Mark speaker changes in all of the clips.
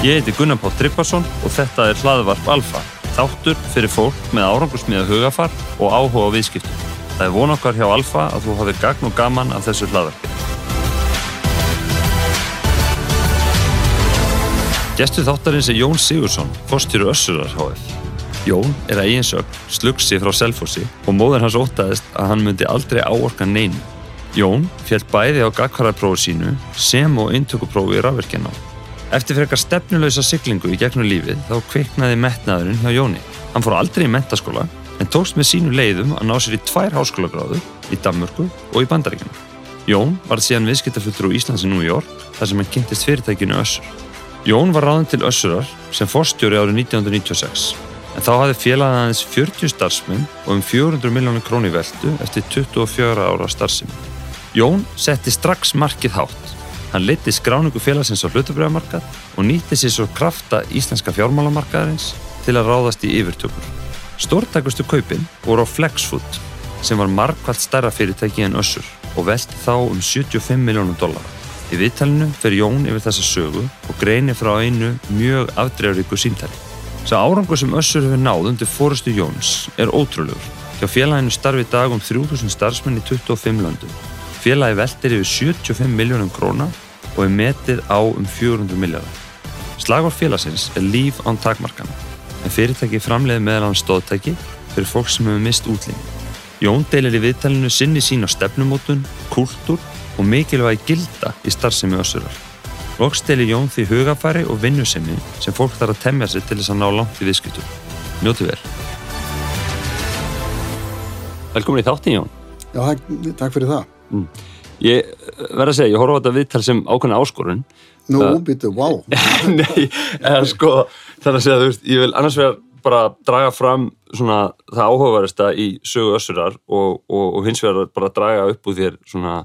Speaker 1: Ég heiti Gunnar Pátt Tryggvason og þetta er hlaðvarp Alfa, þáttur fyrir fólk með árangursmiða hugafar og áhuga á viðskiptum. Það er von okkar hjá Alfa að þú hafið gagn og gaman af þessu hlaðvarpi. Gestur þáttarins er Jón Sigursson, fórstjóru Össurar HF. Jón er að eiginsögn slugsi frá Selfossi og móður hans ótaðist að hann myndi aldrei áorka neinu. Jón fjall bæði á gagkvararprófu sínu sem og intökuprófu í rafverkina. Eftir fyrir eitthvað stefnuleysa siglingu í gegnum lífið þá kviknaði metnaðurinn hjá Jóni. Hann fór aldrei í mentaskóla en tókst með sínu leiðum að ná sér í tvær háskólagráðu í Danmörku og í Bandaríkjum. Jón var síðan viðskiptafullur úr Íslands í New York þar sem hann kynntist fyrirtækinu Össur. Jón var ráðin til Össurar sem forstjóri árið 1996 en þá hafði félagið aðeins 40 starfsmenn og um 400 miljónir króni veldu eftir 24 ára starfsemi. Jón setti strax markið hátt. Hann leti skráningu félagsins á hlutabriðamarkað og nýtti sér svo krafta íslenska fjármálamarkaðarins til að ráðast í yfirtökur. Stórtakustu kaupin voru á Flexfood sem var markvælt stærra fyrirtæki en Össur og velti þá um 75 miljónum dólara. Í viðtalinu fer Jón yfir þessa sögu og greinir frá einu mjög afdreifuríku síntæli. Sá árangur sem Össur hefur náð undir fórustu Jóns er ótrúlegur. Hjá félaginu starfi dag um 3000 starfsmenn í 25 löndum. Félagi veldir yfir 75 miljónum króna og er metið á um 400 miljardar. Slagvar félagsins er líf án takmarkana, en fyrirtæki framleiði meðal hann stóðtæki fyrir fólk sem hefur mist útlýning. Jón deilir í viðtælinu sinni sín á stefnumótun, kúltúr og mikilvægi gilda í starfsemi össurar. Loks deilir Jón því hugafæri og vinnusemi sem fólk þarf að temja sig til þess að ná langt í viðskiptum. Njóti vel. Velkomin í þáttin Jón.
Speaker 2: Já, takk fyrir það. Mm.
Speaker 1: Ég verð að segja, ég horfa á þetta viðtal sem ákveðna áskorun.
Speaker 2: Nú, uh, býtu, wow.
Speaker 1: Nei, en sko, þannig að segja, þú veist, ég vil annars vegar bara draga fram svona það áhugaverðista í sögu össurar og, og, og hins vegar bara draga upp úr þér svona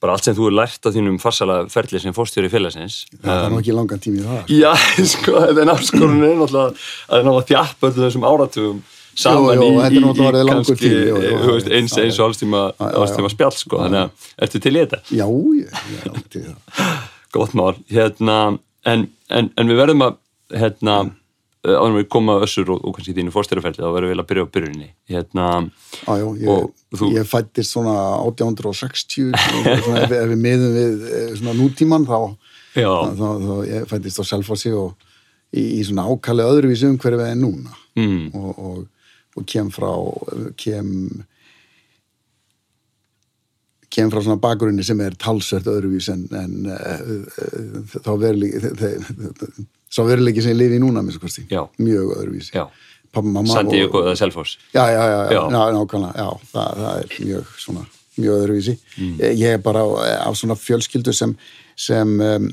Speaker 1: bara allt sem þú er lært á þínum farsala ferli sem fórstjóri félagsins.
Speaker 2: Það er um, nú ekki langan tími í það.
Speaker 1: Já, sko, þetta er náttúrulega að það er náttúrulega þjapp öllu þessum áratugum saman
Speaker 2: jú, jú,
Speaker 1: í,
Speaker 2: í kannski
Speaker 1: tími, jú, veist, eins, eins og allstíma spjall sko, þannig að ertu til í þetta?
Speaker 2: Já, ég er átt í það
Speaker 1: Gótt mál, hérna en, en, en við verðum að hérna, mm. áður við koma össur og, og kannski þínu fórstæruferði, þá verðum við að byrja á byrjunni hérna
Speaker 2: Jájú, ég, þú... ég fættist svona 1860 svona, ef, ef við miðum við eh, nútíman þá, þá, þá ég fættist á Selfossi og í, í svona ákalli öðruvísum hverju við er núna mm. og, og og kem frá kem kem frá svona bakgrunni sem er talsvert öðruvís en, en uh, þá verðilegi verðilegi sem ég lifi í núna mjög öðruvís.
Speaker 1: Sandíu eða Selfors
Speaker 2: já, já, já, já, nákvæmlega já, það, það er mjög svona mjög öðruvísi. Mm. ég er bara á, á svona fjölskyldu sem sem, um,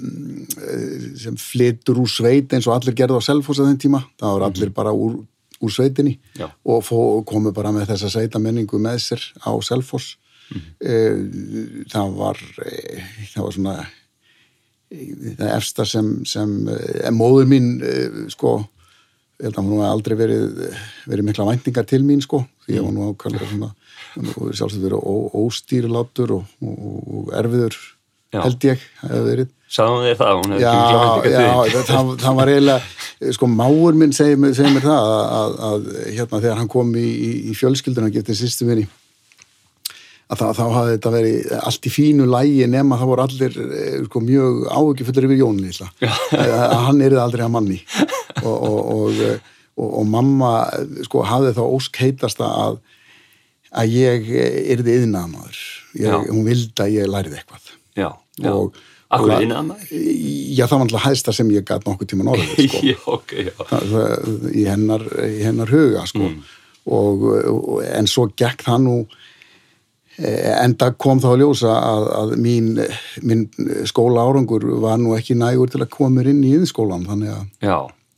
Speaker 2: sem flytur úr sveit eins og allir gerði á Selfors að þenn tíma, það var allir bara úr úr sveitinni Já. og fó, komu bara með þessa sveitamenningu með sér á Selfoss mm -hmm. það var e, það var svona e, það efsta sem, sem móður mín sko ég held að hún hef aldrei verið verið mikla væntingar til mín sko því að hún ákallega svona hún er sjálfsagt verið óstýrilátur og, og, og erfiður Já. held ég hefur verið
Speaker 1: Sáðum þið það?
Speaker 2: Já, já það, það var eiginlega sko máur minn segir, segir mér það að, að, að hérna þegar hann kom í, í, í fjölskylduna og getið sýstu minni að það, þá hafði þetta verið allt í fínu lægi nema það voru allir eh, sko, mjög áökjufullir yfir Jónin að hann erið aldrei að manni. Og, og, og, og mamma sko hafði þá óskeitasta að að ég erði yðnaðamadur hún vildi að ég læriði eitthvað.
Speaker 1: Já, já. og Akkur innan?
Speaker 2: Já, það var alltaf hægsta sem ég gæti nokkuð tíma norðið, sko.
Speaker 1: já, ok, já.
Speaker 2: Það, í, hennar, í hennar huga, sko. Mm. Og, og, en svo gekk það nú, eh, enda kom þá að ljósa að, að mín, mín skóla árangur var nú ekki nægur til að koma mér inn í yðinskólan, þannig að...
Speaker 1: Já,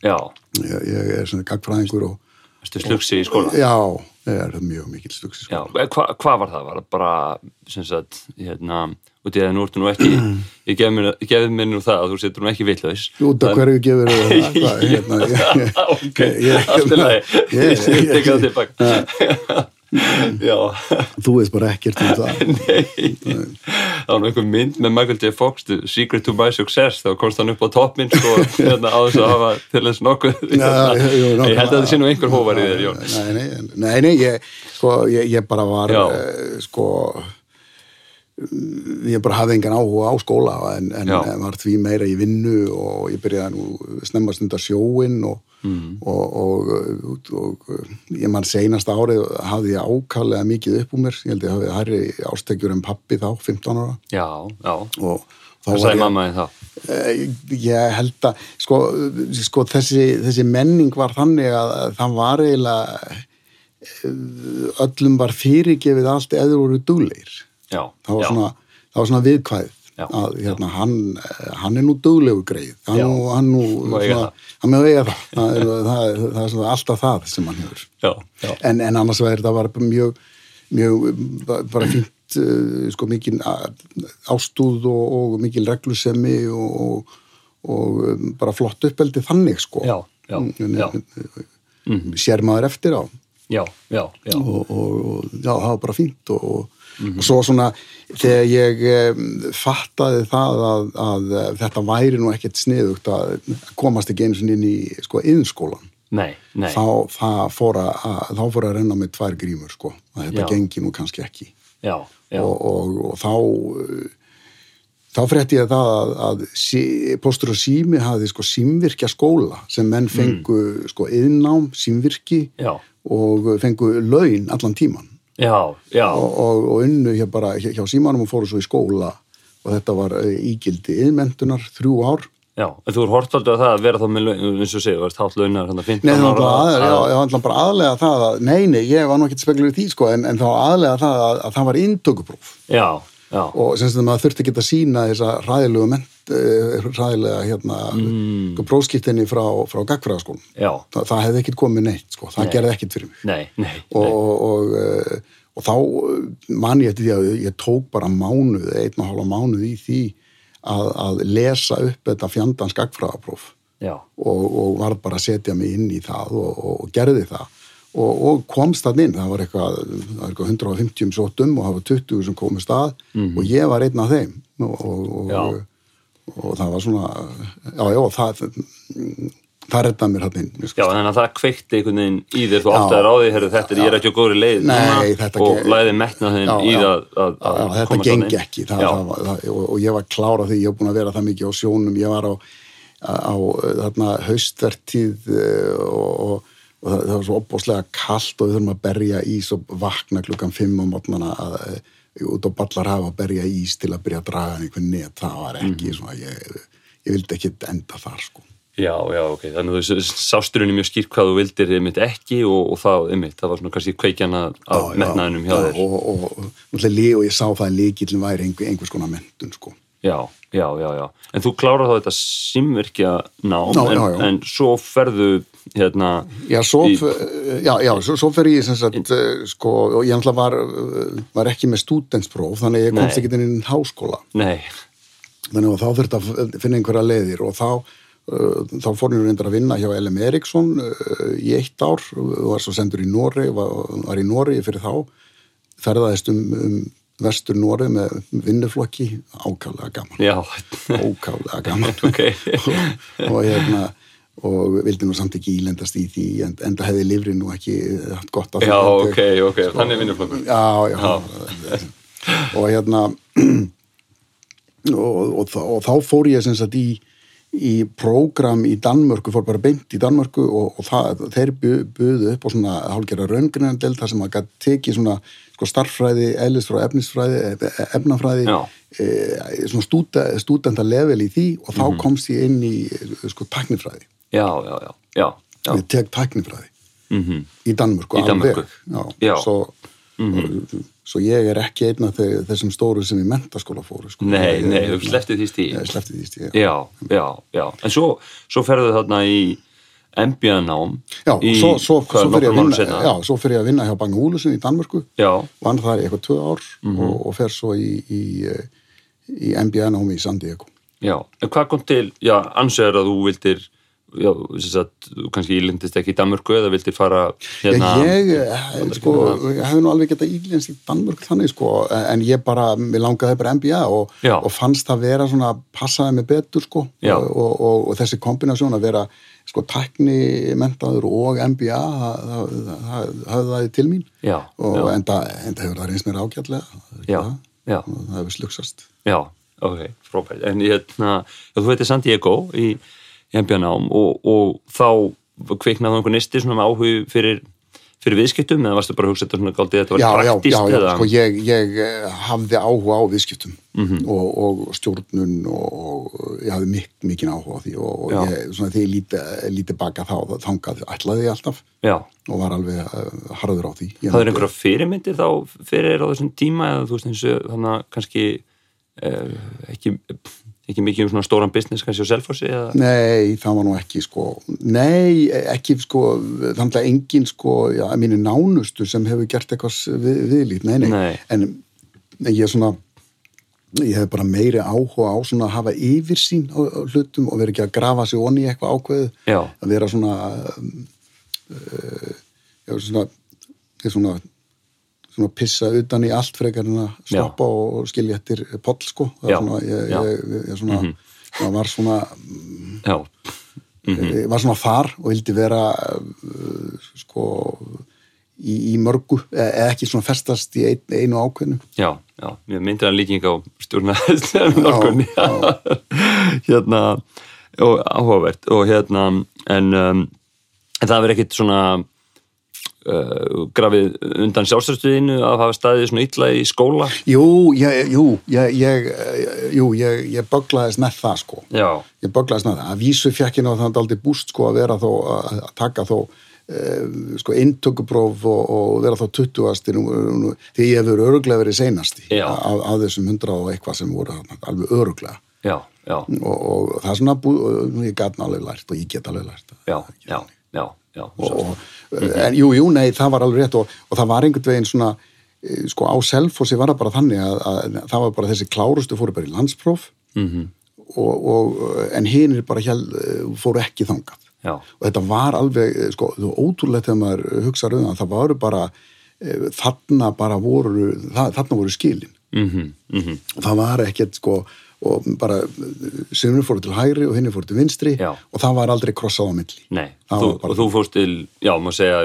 Speaker 1: já.
Speaker 2: Ég, ég er svona gagfræðingur og...
Speaker 1: Þú slugsi í skólan?
Speaker 2: Já, það er mjög mikil slugsi í skólan.
Speaker 1: Já, hvað hva var það? Var það bara, sem sagt, hérna og því að nú ertu nú ekki ég gefði mér, nú það að þú setur nú ekki villaðis
Speaker 2: Út af hverju gefur það? Hérna,
Speaker 1: ok, allt er lagi. ég tekka það tilbaka.
Speaker 2: Þú veist bara ekkert um það.
Speaker 1: Nei, það var einhver mynd með Michael J. Fox Secret to My Success. Þá komst hann upp á toppminn sko, hérna, á þess að hafa til þess nokkuð. Ég held að það sé nú einhver hóvar í þér Jón
Speaker 2: Nei, nei, nei, nei ég, sko, ég, ég bara var uh, sko ég bara hafði engan áhuga á skóla en, en var því meira í vinnu og ég byrjaði nú snemma stundar sjóin og,
Speaker 1: Mm.
Speaker 2: og, og, og, ég mann seinasta árið hafði ég ákallega mikið upp úr mér. Ég held ég hafði hærri ástekjur en pappi þá, 15 ára.
Speaker 1: Já, já,
Speaker 2: var
Speaker 1: sagði mamma þín þá?
Speaker 2: Eh, Ég held að sko, sko þessi, þessi menning var þannig að að það var eiginlega eh, öllum var fyrirgefið allt eða voru duglegir
Speaker 1: já,
Speaker 2: það var svona, það var svona viðkvæð að hérna, hann, eh, hann er nú duglegur greið hann, hann, hann með eiga það. Það er, það, er, það er svona alltaf það sem hann hefur.
Speaker 1: Já, já,
Speaker 2: en, en annars vegar það var bara mjög, mjög bara fínt uh, sko mikil ástúð og, og mikil reglusemi og, og, og um, bara flott uppeldi þannig sko.
Speaker 1: Já,
Speaker 2: En-
Speaker 1: já.
Speaker 2: en- sér maður eftir á.
Speaker 1: Já, já, já.
Speaker 2: og, og, og já, það var bara fínt og, og svo svona þegar ég um, fattaði það að, að þetta væri nú ekkert sniðugt að komast ekki einu sinni inn í sko yðnskólan
Speaker 1: nei, nei,
Speaker 2: þá, fór að, þá fór að renna með tvær grímur sko, að þetta
Speaker 1: Já.
Speaker 2: gengi nú kannski ekki.
Speaker 1: Já, já,
Speaker 2: og, og, og þá uh, þá frétti ég það að, að sí, postur og sími hafði sko símvirkja skóla sem menn fengu sko yðnám, símvirki
Speaker 1: já,
Speaker 2: og fengu laun allan tíman
Speaker 1: já, já,
Speaker 2: og, og, og unnu hér bara hjá, hjá símanum og fóru svo í skóla. Og þetta var uh, ígildi yðmentunar þrjú ár.
Speaker 1: Já, en þú er hort aldrei að það að vera þá með laun, eins og segja, ert hátt launar hann að 15
Speaker 2: Nei, það var bara, að,
Speaker 1: að-
Speaker 2: já, það var bara aðlega það að, nei, nei, ég var nú ekkert spekulur í því, sko, en, en þá aðlega það að, að það var inntökupróf.
Speaker 1: Já, já,
Speaker 2: og sem að maður þurfti ekki að sína þessa ræðilegu ment, uh, ræðilega, hérna, mm. prófskiptinni frá, frá gagfræðaskólum. Þa, það hefði ekkert komið neitt, sko, það
Speaker 1: Nei.
Speaker 2: gerði ekkert fyrir mig.
Speaker 1: nei, nei,
Speaker 2: Og, og, og, uh, og þá uh, man ég eftir því að ég tók bara mánuð, einn og hálfa mánuð í því að, að lesa upp þetta fjandans gagfræðapróf og, og var bara að setja mig inn í það og gerði það og, og komst það inn, það var eitthvað, það var eitthvað 150 sóttum og það var 20 sem komist að og ég var einn af þeim. Og, og, og, og það var svona já, já, það það reddaði mér hann inn
Speaker 1: já, þannig að það kveikti einhvern veginn í þér, þú átti að ráði, herru, þetta er, ég er ekki á góðri leið
Speaker 2: Nei,
Speaker 1: núna
Speaker 2: þetta
Speaker 1: og læði metna þinn
Speaker 2: Já,
Speaker 1: í
Speaker 2: já.
Speaker 1: að,
Speaker 2: Já,
Speaker 1: að
Speaker 2: já, þetta
Speaker 1: komast
Speaker 2: gengi
Speaker 1: þarna inn.
Speaker 2: ekki. Það, það, var- og, og ég var klára því ég var búin að vera það mikið á sjónum. Ég var á, á þarna, haustvertíð eh, og, og, það, það var svo opbóðslega kalt og við þurfum að berja ís og vakna klukkan fimm á mótnana að, eh, út á ballar hafa að berja ís til að byrja að draga einhvern net það var ekki
Speaker 1: Mhm.
Speaker 2: svona ég, ég vildi ekki enda þar sko
Speaker 1: já, já, ok, þannig að þú sásturinn mitt skýrt hvað þú vildir einmitt ekki og, og það, einmitt, það var svona kannski kveikjana af
Speaker 2: Já, já,
Speaker 1: metnaðinum hjá
Speaker 2: já,
Speaker 1: þér
Speaker 2: og, og, og, og, og ég sá það að líkillin væri einhver, einhvers konar mentun sko
Speaker 1: Já, já, já, já. En þú klárar þá þetta simvirkja nám,
Speaker 2: Já,
Speaker 1: en,
Speaker 2: já, já.
Speaker 1: en svo ferðu, hérna,
Speaker 2: Já, svo,
Speaker 1: Í-
Speaker 2: já, já, svo, svo fer ég sem sagt, uh, sko, og ég ætla var, var ekki með stúdenspróf, þannig ég komst ekki inn í háskóla.
Speaker 1: nei,
Speaker 2: Þannig að þá þurfti að finna einhverja leiðir og þá, uh, þá fór ég reyndar að vinna hjá LM Eriksson uh, í eitt ár, var svo sendur í Nóri, var, var í Nóri fyrir þá, ferðaðist um, um vestur Nóri með vinnuflokki, ákaflega gaman,
Speaker 1: já,
Speaker 2: ókaflega gaman.
Speaker 1: ok,
Speaker 2: og hérna og vildi nú samt ekki ílendast í því en, en það hefði lifri nú ekki haft gott af
Speaker 1: já,
Speaker 2: því.
Speaker 1: ok, ok, þannig er vinnuflokkur.
Speaker 2: já, já, og hérna og, og, þá- og þá fór ég sem sagt í í prógram í Danmörku, fór bara beint í Danmörku og, og það, þeir bu- buðu upp á svona hálfgerða raungrinandel þar sem að tekið svona sko starffræði, eðlisfræði, efnisfræði, e- efnafræði,
Speaker 1: Já.
Speaker 2: e, stúdenda level í því og þá komst ég inn í sko taknifræði.
Speaker 1: Já, já, já, já, já,
Speaker 2: Ég tek taknifræði
Speaker 1: mhm,
Speaker 2: í Danmörku.
Speaker 1: Í Danmörku. Já.
Speaker 2: Já. Svo, svo ég er ekki einn af þe- þessum stóru sem í mentaskóla fóru. Sko.
Speaker 1: nei, nei, þú sleftið því stíð.
Speaker 2: Ég sleppti því stíð.
Speaker 1: Já, já, já, en svo, svo ferðu þarna í MBA-nám
Speaker 2: Já,
Speaker 1: í,
Speaker 2: svo, svo, svo, fyrir ég að vinna,
Speaker 1: seinna?
Speaker 2: já, svo fyrir ég að vinna hjá Bang Olufsen í Danmörku,
Speaker 1: já,
Speaker 2: vann þar í eitthvað tvö ár
Speaker 1: Mhm.
Speaker 2: og, og fer svo í, í, í MBA-námi í San Diego.
Speaker 1: já, en hvað kom til, já, ansvegar að þú vildir já, að þú kannski ílendist ekki í Danmörku eða vildir fara hérna
Speaker 2: ég, eh, sko, ég hef nú alveg getað ílens í Danmörk þannig sko, en ég bara, mér langaði bara NBA og,
Speaker 1: Já.
Speaker 2: og fannst það vera svona, passaði mig betur sko,
Speaker 1: Já.
Speaker 2: og, og, og, þessi kombinasjón að vera sko tækni mentaður og NBA það, það, það, það til mín
Speaker 1: Já,
Speaker 2: og
Speaker 1: já.
Speaker 2: enda, enda hefur það reynst mér ágætlega
Speaker 1: Já, já.
Speaker 2: og það hefur slugsast
Speaker 1: Já, ok, frábært. En hérna, já, þú veitir San Diego í, í NBA-nám og, og þá kviknaði einhver nisti svona með áhug fyrir, fyrir viðskiptum eða varstu bara að hugsa þetta svona galdið þetta var
Speaker 2: já, já,
Speaker 1: praktist
Speaker 2: já, já,
Speaker 1: eða?
Speaker 2: sko ég, ég eh, hafði áhuga á viðskiptum
Speaker 1: Mhm.
Speaker 2: og, og stjórnun og, og ég hafði mik, mikinn áhuga á því og, og
Speaker 1: Já.
Speaker 2: ég, svona þegar ég líti, líti baka þá, þangað ætlaði ég alltaf
Speaker 1: Já,
Speaker 2: og var alveg uh, harður á því Ég
Speaker 1: það er einhverja fyrirmyndir þá fyrir á þessum tíma eða þú veist eins og þannig að kannski eh, ekki, ekki mikið um svona stóran business kannski á Selfossi eða?
Speaker 2: Nei, það var nú ekki sko. Nei, ekki sko þannig að engin sko, já, mínu nánustu sem hefur gert eitthvað við, viðlít nei, nei,
Speaker 1: Nei.
Speaker 2: En, en ég er svona ég hef bara meiri áhuga á svona að hafa yfirsýn á, á hlutum og vera ekki að grafa sig onni í eitthvað ákveðu
Speaker 1: Já.
Speaker 2: að vera svona uh, já, svona er svona svona pissa utan í allt frekar en að
Speaker 1: Já.
Speaker 2: stoppa og skilja eftir poll sko.
Speaker 1: Já,
Speaker 2: svona, ég,
Speaker 1: já.
Speaker 2: Ég, ég, svona, það var svona
Speaker 1: Já,
Speaker 2: ég var svona þar og vildi vera uh, sko í, í mörgu, e- eða ekki svona festast í ein, einu ákveðnu.
Speaker 1: Já, já, ég myndir hann líking á stjórna nálgunni hérna og áhugavert. Og hérna en, um, en það verður ekkit svona grafið undan sjálfstæðstuðinu að hafa staðið svona illa í skóla?
Speaker 2: Jú, ég, jú, ég, ég, eh, jú, ég, ég böglaðist með það sko.
Speaker 1: Já,
Speaker 2: ég böglaðist með það, að vísu fjekk ég ná þannig aldrei búst sko að vera þó að taka þó uh, sko inntökupróf og, og vera þá 20-asti nú, nú, því ég hefur öruglega verið seinasti af, af þessum hundra og eitthvað sem voru alveg öruglega
Speaker 1: já, já,
Speaker 2: og, og það er svona bú, ég gat alveg lært og ég get alveg lært
Speaker 1: já, já, já, já,
Speaker 2: og, en jú, jú, nei, það var alveg rétt og, og það var einhvern veginn svona eh, sko á Selfossi var það bara þannig að, að það var bara þessi klárustu fóru bara í landspróf
Speaker 1: Mhm.
Speaker 2: og, og, en hinir bara hjá, fóru ekki þangað.
Speaker 1: Já,
Speaker 2: og þetta var alveg, eh, sko, þú ótrúlegt þegar maður hugsaður um það, það varu bara eh, þarna bara voru það, þarna voru skilin.
Speaker 1: Mhm, mhm,
Speaker 2: og það var ekkert sko og bara semur fóru til hægri og hinni fóru til vinstri
Speaker 1: Já.
Speaker 2: og það var aldrei krossað á milli.
Speaker 1: Nei, þú, og þú fórst til, já, maður segja,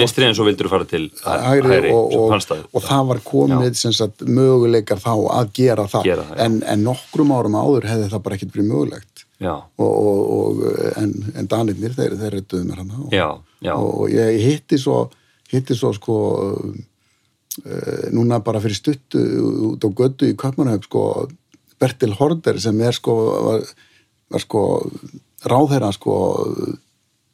Speaker 1: vinstri en svo vildur þú fara til
Speaker 2: hægri, og,
Speaker 1: sem
Speaker 2: og,
Speaker 1: fannst það.
Speaker 2: og það var komið sem sagt, möguleikar þá að gera það,
Speaker 1: Gera það,
Speaker 2: en, en nokkrum árum áður hefði það bara ekkert verið mögulegt. Og, og, og, en, en danirnir þeir, þeir reytuðu mér hann og,
Speaker 1: já,
Speaker 2: og, og ég hitti svo hitti svo sko uh, núna bara fyrir stuttu út á götu í Kaupmannhaup sko Bertil Horder sem er sko var, var sko ráðherra sko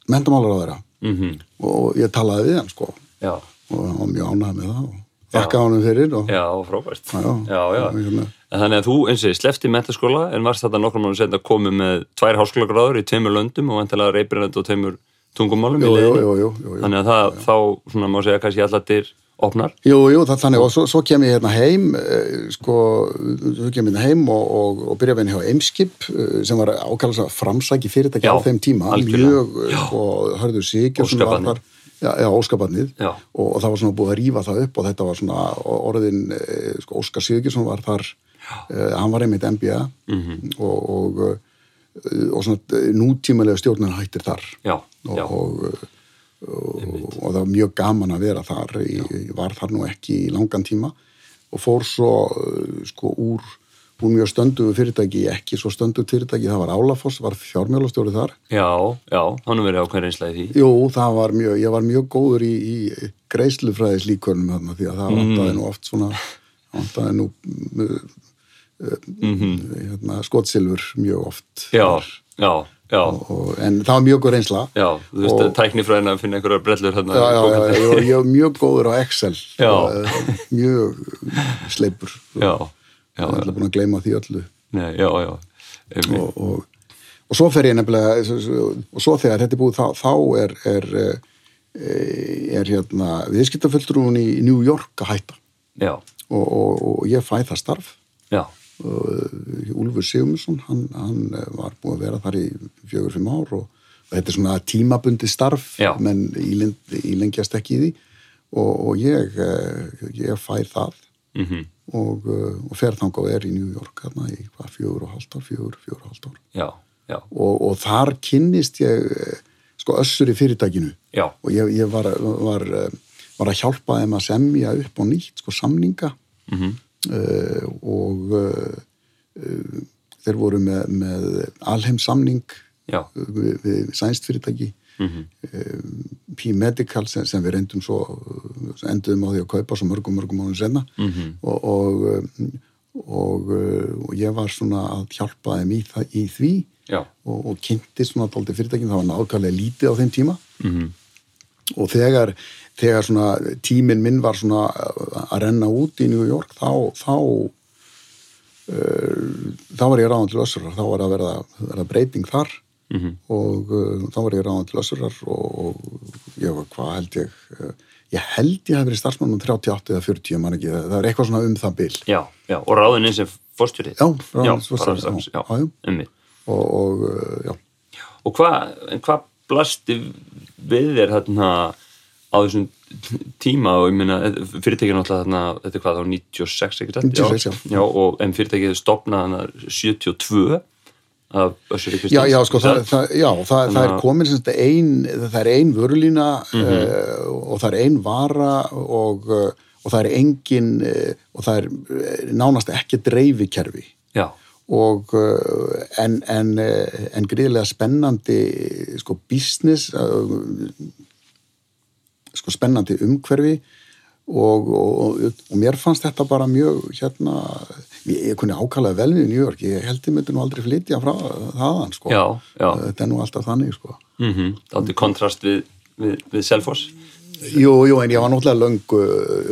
Speaker 2: mendamálaráðherra
Speaker 1: mhm,
Speaker 2: og ég talaði við hann sko
Speaker 1: já,
Speaker 2: og hann var mjög ánægð með það og þakka honum fyrir og
Speaker 1: já, frábært.
Speaker 2: Já, já.
Speaker 1: já, já.
Speaker 2: Hérna-
Speaker 1: En Þannig að þú, eins og ég, slefti mentaskóla en varst þetta nokkrum mánu senda að komi með tvær háskólagráður í tveimur löndum og vantilega reypirinn og tveimur tungumálum í
Speaker 2: jú.
Speaker 1: Þannig að það, þá, svona má segja, kannski allattir opnar.
Speaker 2: Jú, jú, þannig og svo, svo kem ég hérna heim eh, sko, svo kem ég hérna heim og, og, og byrja við henni hjá Eimskip eh, sem var ákallast að framsæki fyrirtæki
Speaker 1: Já,
Speaker 2: á þeim tíma,
Speaker 1: algjörlega.
Speaker 2: mjög eh, sko, hörður Sigur sem var
Speaker 1: Óskabarnið.
Speaker 2: þar Já, já, óskabarnið
Speaker 1: Já.
Speaker 2: og, og það var svona búið að rífa það upp og þetta var svona orðin, sko, Óskar Sigurðsson var þar, eh, hann var einmitt MBA
Speaker 1: Mhm.
Speaker 2: og, og, og svona nútímalega stjórnarna hættir þar
Speaker 1: Já,
Speaker 2: og,
Speaker 1: já,
Speaker 2: og, það var mjög gaman að vera þar. Ég var þar nú ekki í langan tíma. Og fór svo uh, sko úr, úr mjög stöndu fyrirtæki, ekki svo stöndu fyrirtæki. Það var Álafoss, var fjármjólastjóri þar.
Speaker 1: Já, já, hann er verið ákveðin reynslega í því.
Speaker 2: Jú, það var mjög, ég var mjög góður í, í greiðslufræðis líkörnum þarna því að það
Speaker 1: Mm.
Speaker 2: vantaði nú oft svona vantaði nú uh, uh, hérna, skotsilfur mjög oft.
Speaker 1: Já, já, já,
Speaker 2: og, en það var mjög góð reynsla.
Speaker 1: Já, þú veist,
Speaker 2: Og-
Speaker 1: að finna einhverjar brellur hérna.
Speaker 2: já, já, já, var- ég var mjög góður á Excel.
Speaker 1: Já.
Speaker 2: Eh, mjög sleipur.
Speaker 1: Já, já,
Speaker 2: er alltaf búin að gleyma því öllu.
Speaker 1: Nei, já, já,
Speaker 2: og, og, og svo fer ég nefnilega og svo þegar þetta er búið þá, þá er, er, er, er hérna viðskiptafulltrúin í New York að hætta.
Speaker 1: Já,
Speaker 2: og, og, og ég fæ það starf.
Speaker 1: Já,
Speaker 2: og Úlfur Sigmundsson hann, hann var búin að vera þar í fjögur, fimm ár og, þetta er svona tímabundi starf
Speaker 1: Já.
Speaker 2: menn ílengjast ekki í því. Og, og ég, eh, ég fær það
Speaker 1: mm
Speaker 2: og, eh, og og er í New York hérna í hvað, fjögur og hálft ár, fjögur, fjögur og hálft ár.
Speaker 1: Já, já,
Speaker 2: og, og þar kynnist ég eh, sko össur í fyrirtækinu.
Speaker 1: Já,
Speaker 2: og ég, ég var, var, eh, var að hjálpa þeim að semja upp á nýtt sko samninga.
Speaker 1: Mm
Speaker 2: uh, og uh, uh, þeir voru með, með alheimsamning
Speaker 1: já,
Speaker 2: við, við sænst fyrirtæki
Speaker 1: mm
Speaker 2: P-Medical sem, sem við reyndum svo enduðum á því að kaupa svo mörgum mörgum ánum senna
Speaker 1: Mhm.
Speaker 2: og, og, og, uh, og ég var svona að hjálpa þeim í, í því og, og kynnti svona dálítið fyrirtækin, það var nákvæmlega lítið á þeim tíma.
Speaker 1: Mm
Speaker 2: og þegar, þegar svona tíminn minn var svona að renna út í New York þá þá, uh, þá var ég ráðan til össurar. Þá var að verða, verða breyting þar.
Speaker 1: Mhm.
Speaker 2: og uh, þá var ég ráðan til össurar og, og ég var hvað held ég ég held ég hef verið starfsmannum 38 eða 40 man ekki, það er eitthvað svona um það bil.
Speaker 1: Já, já, og ráðin eins sem fórstjórið.
Speaker 2: já, til
Speaker 1: bara
Speaker 2: össurar
Speaker 1: strax, já,
Speaker 2: já,
Speaker 1: einmitt.
Speaker 2: og, og já.
Speaker 1: Og hvað, en hvað blasti við þér þarna á þessum tíma og ég meina fyrirtækið náttúrulega þarna, þetta er hvað þá 96 ekki rétt?
Speaker 2: 96, já.
Speaker 1: já. og en fyrirtækið stopnaði þarna 72 af Össuri Kristjáns.
Speaker 2: Já, já, sko, það, það, já, það, það er komin ein, það er ein vörulína
Speaker 1: Mhm.
Speaker 2: uh, og það er ein vara og, uh, og það er engin uh, og það er nánast ekki dreifikerfi
Speaker 1: Já,
Speaker 2: og uh, en, en, en gríðilega spennandi sko business sko spennandi umhverfi og, og, og mér fannst þetta bara mjög hérna, ég, ég kunni ákalaði vel við New York, ég held ég myndi nú aldrei flytja frá þaðan sko
Speaker 1: Já, já.
Speaker 2: þetta er nú alltaf þannig sko
Speaker 1: mm -hmm. það er kontrast við, við, við Selfoss.
Speaker 2: jú, jú, en ég var náttúrulega löngu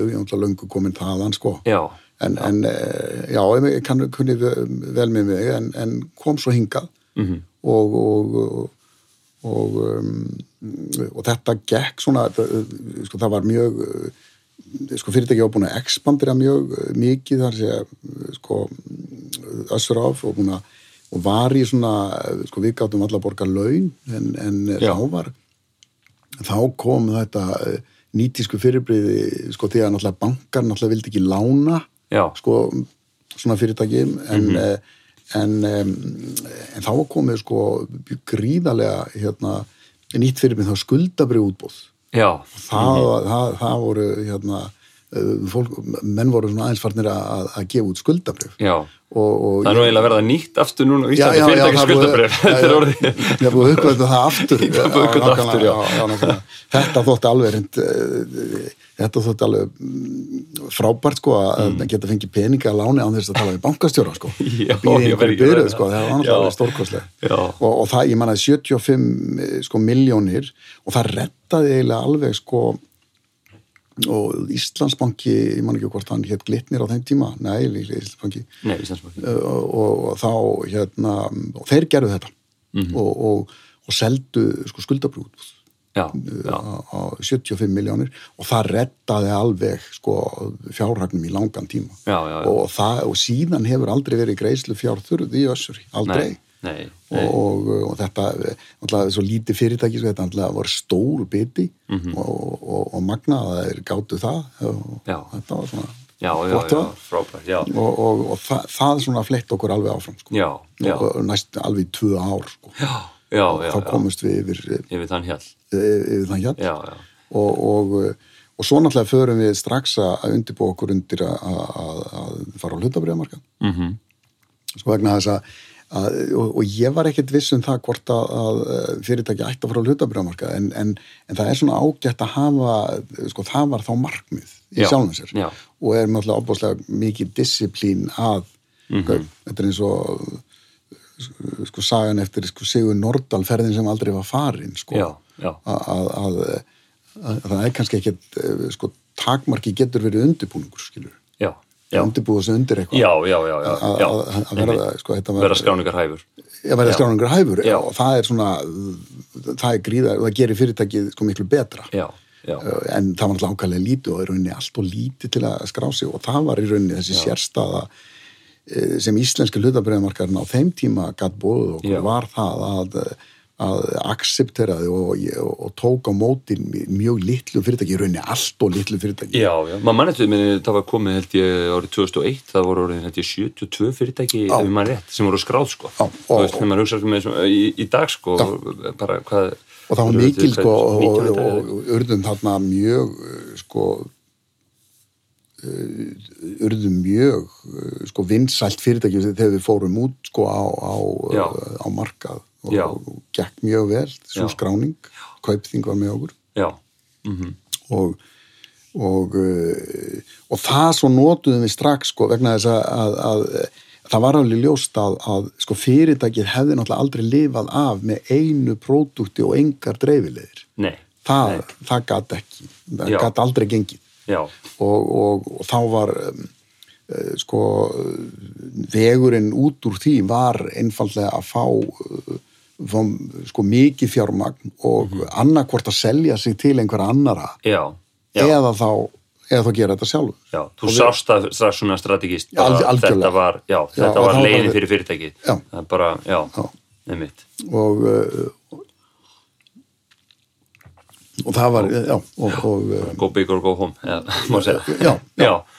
Speaker 2: ég var náttúrulega löngu komin þaðan sko
Speaker 1: Já,
Speaker 2: en, en eh, já, ég kann, kunni vel með mig en, en kom svo hingað
Speaker 1: Mhm.
Speaker 2: og og, og, og, um, og þetta gekk svona sko, það var mjög uh, sko fyrirtæki á búin að expandera mjög uh, mikið þar sé sko össur af og búin að og var í svona, sko við gáttum alla að borga laun en, en þá var þá kom þetta nýtísku fyrirbriði sko því að náttúrulega bankar náttúrulega vildi ekki lána
Speaker 1: já,
Speaker 2: sko svona fyrirtæki en, mm en, um, en þá komið sko gríðarlega hérna, nýtt fyrirbrið þá skuldabrið útbóð
Speaker 1: já,
Speaker 2: það, það, það voru hérna, fólk, menn voru svona aðeins farnir að, að gefa út skuldabrið
Speaker 1: já.
Speaker 2: og, og
Speaker 1: Það er nú eiginlega að verða nýtt aftur núna á Íslandi
Speaker 2: það búið-
Speaker 1: skuldabrif.
Speaker 2: já,
Speaker 1: Þetta er orðið.
Speaker 2: Búið að uppgöta það aftur. Nákvæmlega,
Speaker 1: aftur, já.
Speaker 2: já, nákvæmlega. Þetta þótti alveg reynd, eh, þetta þótti alveg mm, frábært sko að geta fengið peninga að láni án þess að tala við bankastjóra sko.
Speaker 1: Mm. Já,
Speaker 2: Að bíða í
Speaker 1: ég verð
Speaker 2: einhverju
Speaker 1: ekki að
Speaker 2: byrjuð
Speaker 1: verða
Speaker 2: sko,
Speaker 1: það.
Speaker 2: það var náttúrulega stórkostlega.
Speaker 1: Já.
Speaker 2: Og, og það, ég mannaði 75 sko miljónir og það rettaði eiginlega alveg sko og Íslandsbanki, ég man ekki hvort hann hétt Glitnir á þeim tíma, nei, Íslandsbanki
Speaker 1: Nei, Íslandsbanki.
Speaker 2: uh, og, og þá hérna, og þeir gerðu þetta
Speaker 1: Mhm.
Speaker 2: og, og, og seldu sko, skuldabrút
Speaker 1: Já, já,
Speaker 2: á, á 75 miljónir og það rettaði alveg sko, fjárhagnum í langan tíma
Speaker 1: já, já. já.
Speaker 2: og, það, og síðan hefur aldrei verið greiðslu fjárþurð í össuri, aldrei
Speaker 1: Nei, nei,
Speaker 2: og,
Speaker 1: nei.
Speaker 2: og, og þetta alltaf, svo lítið fyrirtæki sko, þetta alltaf var stór biti
Speaker 1: Mhm.
Speaker 2: og, og, og magna að þeir gátu það og þetta var svona
Speaker 1: Já, já, já, frábært,
Speaker 2: og, og, og það, það svona flett okkur alveg áfram sko. Og næst alveg í tvö ár sko. þá komumst við yfir,
Speaker 1: Yfir þann hjall.
Speaker 2: yfir, yfir þann hjall og, og, og svo náttúrulega förum við strax að undirbúa okkur undir að, fara á hlutabriðamarka
Speaker 1: mhm,
Speaker 2: sko vegna þess að, að og, og ég var ekkert viss um það hvort að, að fyrirtæki ætti að fara á hlutabriðamarka en, en, en það er svona ágætt að hafa sko það var þá markmið í
Speaker 1: Já,
Speaker 2: sjálfum sér.
Speaker 1: Já.
Speaker 2: og er náttúrulega opbáslega mikið disciplín að
Speaker 1: Mhm.
Speaker 2: þetta er eins og sko sagan eftir sko, Sigur Nordal ferðin sem aldrei var farin sko.
Speaker 1: Já, já,
Speaker 2: að, að, að, að það er kannski ekkert eh, sko, takmarki getur verið undirbúningur skilur,
Speaker 1: já, já,
Speaker 2: undirbúið sig undir eitthvað
Speaker 1: já, já, já, já,
Speaker 2: að-
Speaker 1: já,
Speaker 2: verða, sko,
Speaker 1: vera skráningar hæfur.
Speaker 2: að verða
Speaker 1: Já.
Speaker 2: skráningur hæfur
Speaker 1: Já.
Speaker 2: og það er svona það er gríða, það gerir fyrirtækið sko miklu betra
Speaker 1: Já, já,
Speaker 2: Uh, en það var alltaf ákvæmlega lítið og í rauninni allt og lítið til að skrá sig og það var í rauninni þessi sérstaða eh, sem íslenski hlutabriðamarkarinn á þeim tíma gatt
Speaker 1: Já.
Speaker 2: okkur var það að, að accepteraði og, og, og tók á móti mjög litlu fyrirtæki, í rauninni allt og litlu fyrirtæki.
Speaker 1: Já, já, maður mann eftir, minni, það var komið held ég árið 2001, það voru orðin held ég 72 fyrirtæki,
Speaker 2: Já.
Speaker 1: ef maður rétt, sem voru skráð sko.
Speaker 2: Já,
Speaker 1: Þú
Speaker 2: og-
Speaker 1: veist, þegar maður hugsa með í, í dag sko, bara hvað...
Speaker 2: og það var mikil sko og, urðum þarna mjög sko uh, urðum mjög uh, sko vinsælt fyrirtæki þegar við fórum út sko á, á,
Speaker 1: Já.
Speaker 2: á markað og, og gekk mjög vel svo skráning, kaupþing var með okkur.
Speaker 1: Já, mhm,
Speaker 2: og og, uh, og það svo notuðum við strax sko vegna þess að, að, að það var alveg ljóst að, að sko fyrirtækið hefði náttúrulega aldrei lifað af með einu pródukti og engar dreifilegir það, það gat ekki það gat aldrei gengið. Og, og, og þá var um, uh, sko vegurinn út úr því var einfallega að fá sko mikið fjármagn og mm -hmm. annarkvort að selja sig til einhverja annara
Speaker 1: já, já,
Speaker 2: eða þá eða þá gera þetta sjálfur.
Speaker 1: Já, þú sást það strax svona strategist,
Speaker 2: algjörlega.
Speaker 1: þetta var, var leiðin fyrir fyrirtækið,
Speaker 2: Já.
Speaker 1: það er bara, já,
Speaker 2: Já.
Speaker 1: nefnitt,
Speaker 2: og uh, og það var já, uh,
Speaker 1: go big or go home,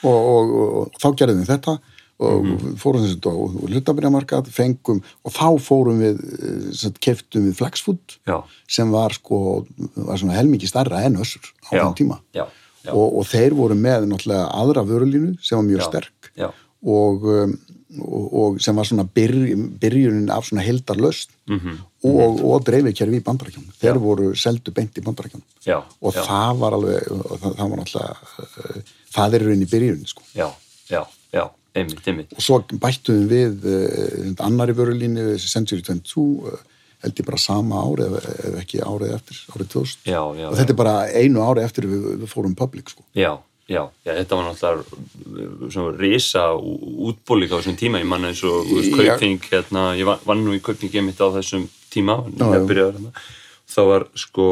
Speaker 2: og þá gerðum við þetta og
Speaker 1: Mhm.
Speaker 2: fórum þessi á hlutabriðamarkað, fengum og þá fórum við, uh, keftum við
Speaker 1: já,
Speaker 2: sem var sko, var svona helmingi starra en össur á þann tíma.
Speaker 1: Já, já,
Speaker 2: og, og þeir voru með náttúrulega aðra vörulínu sem var mjög
Speaker 1: Já.
Speaker 2: sterk
Speaker 1: já,
Speaker 2: og, um, og, og sem var svona byrj, byrjunin af svona heldarlöst
Speaker 1: mhm,
Speaker 2: og, og dreifikerfi í bandarækjum þeir voru seldu beint í bandarækjum og það var alveg og það, það var náttúrulega uh, það er raunin í byrjunin sko.
Speaker 1: Já, já, einmitt, einmitt,
Speaker 2: og svo bættum við uh, annari vörulínu Century 22 uh, held ég bara sama árið ef, ekki árið eftir, árið 2000
Speaker 1: já, já,
Speaker 2: og þetta er bara einu ári eftir við, við fórum public sko.
Speaker 1: Já, já, já, þetta var náttúrulega uh, svona risa útbúlík á þessum tíma, ég manna eins og
Speaker 2: Já.
Speaker 1: kauping, hérna, ég vann, nú í kaupingi mitt á þessum tíma,
Speaker 2: Já,
Speaker 1: ég
Speaker 2: já.
Speaker 1: þá var sko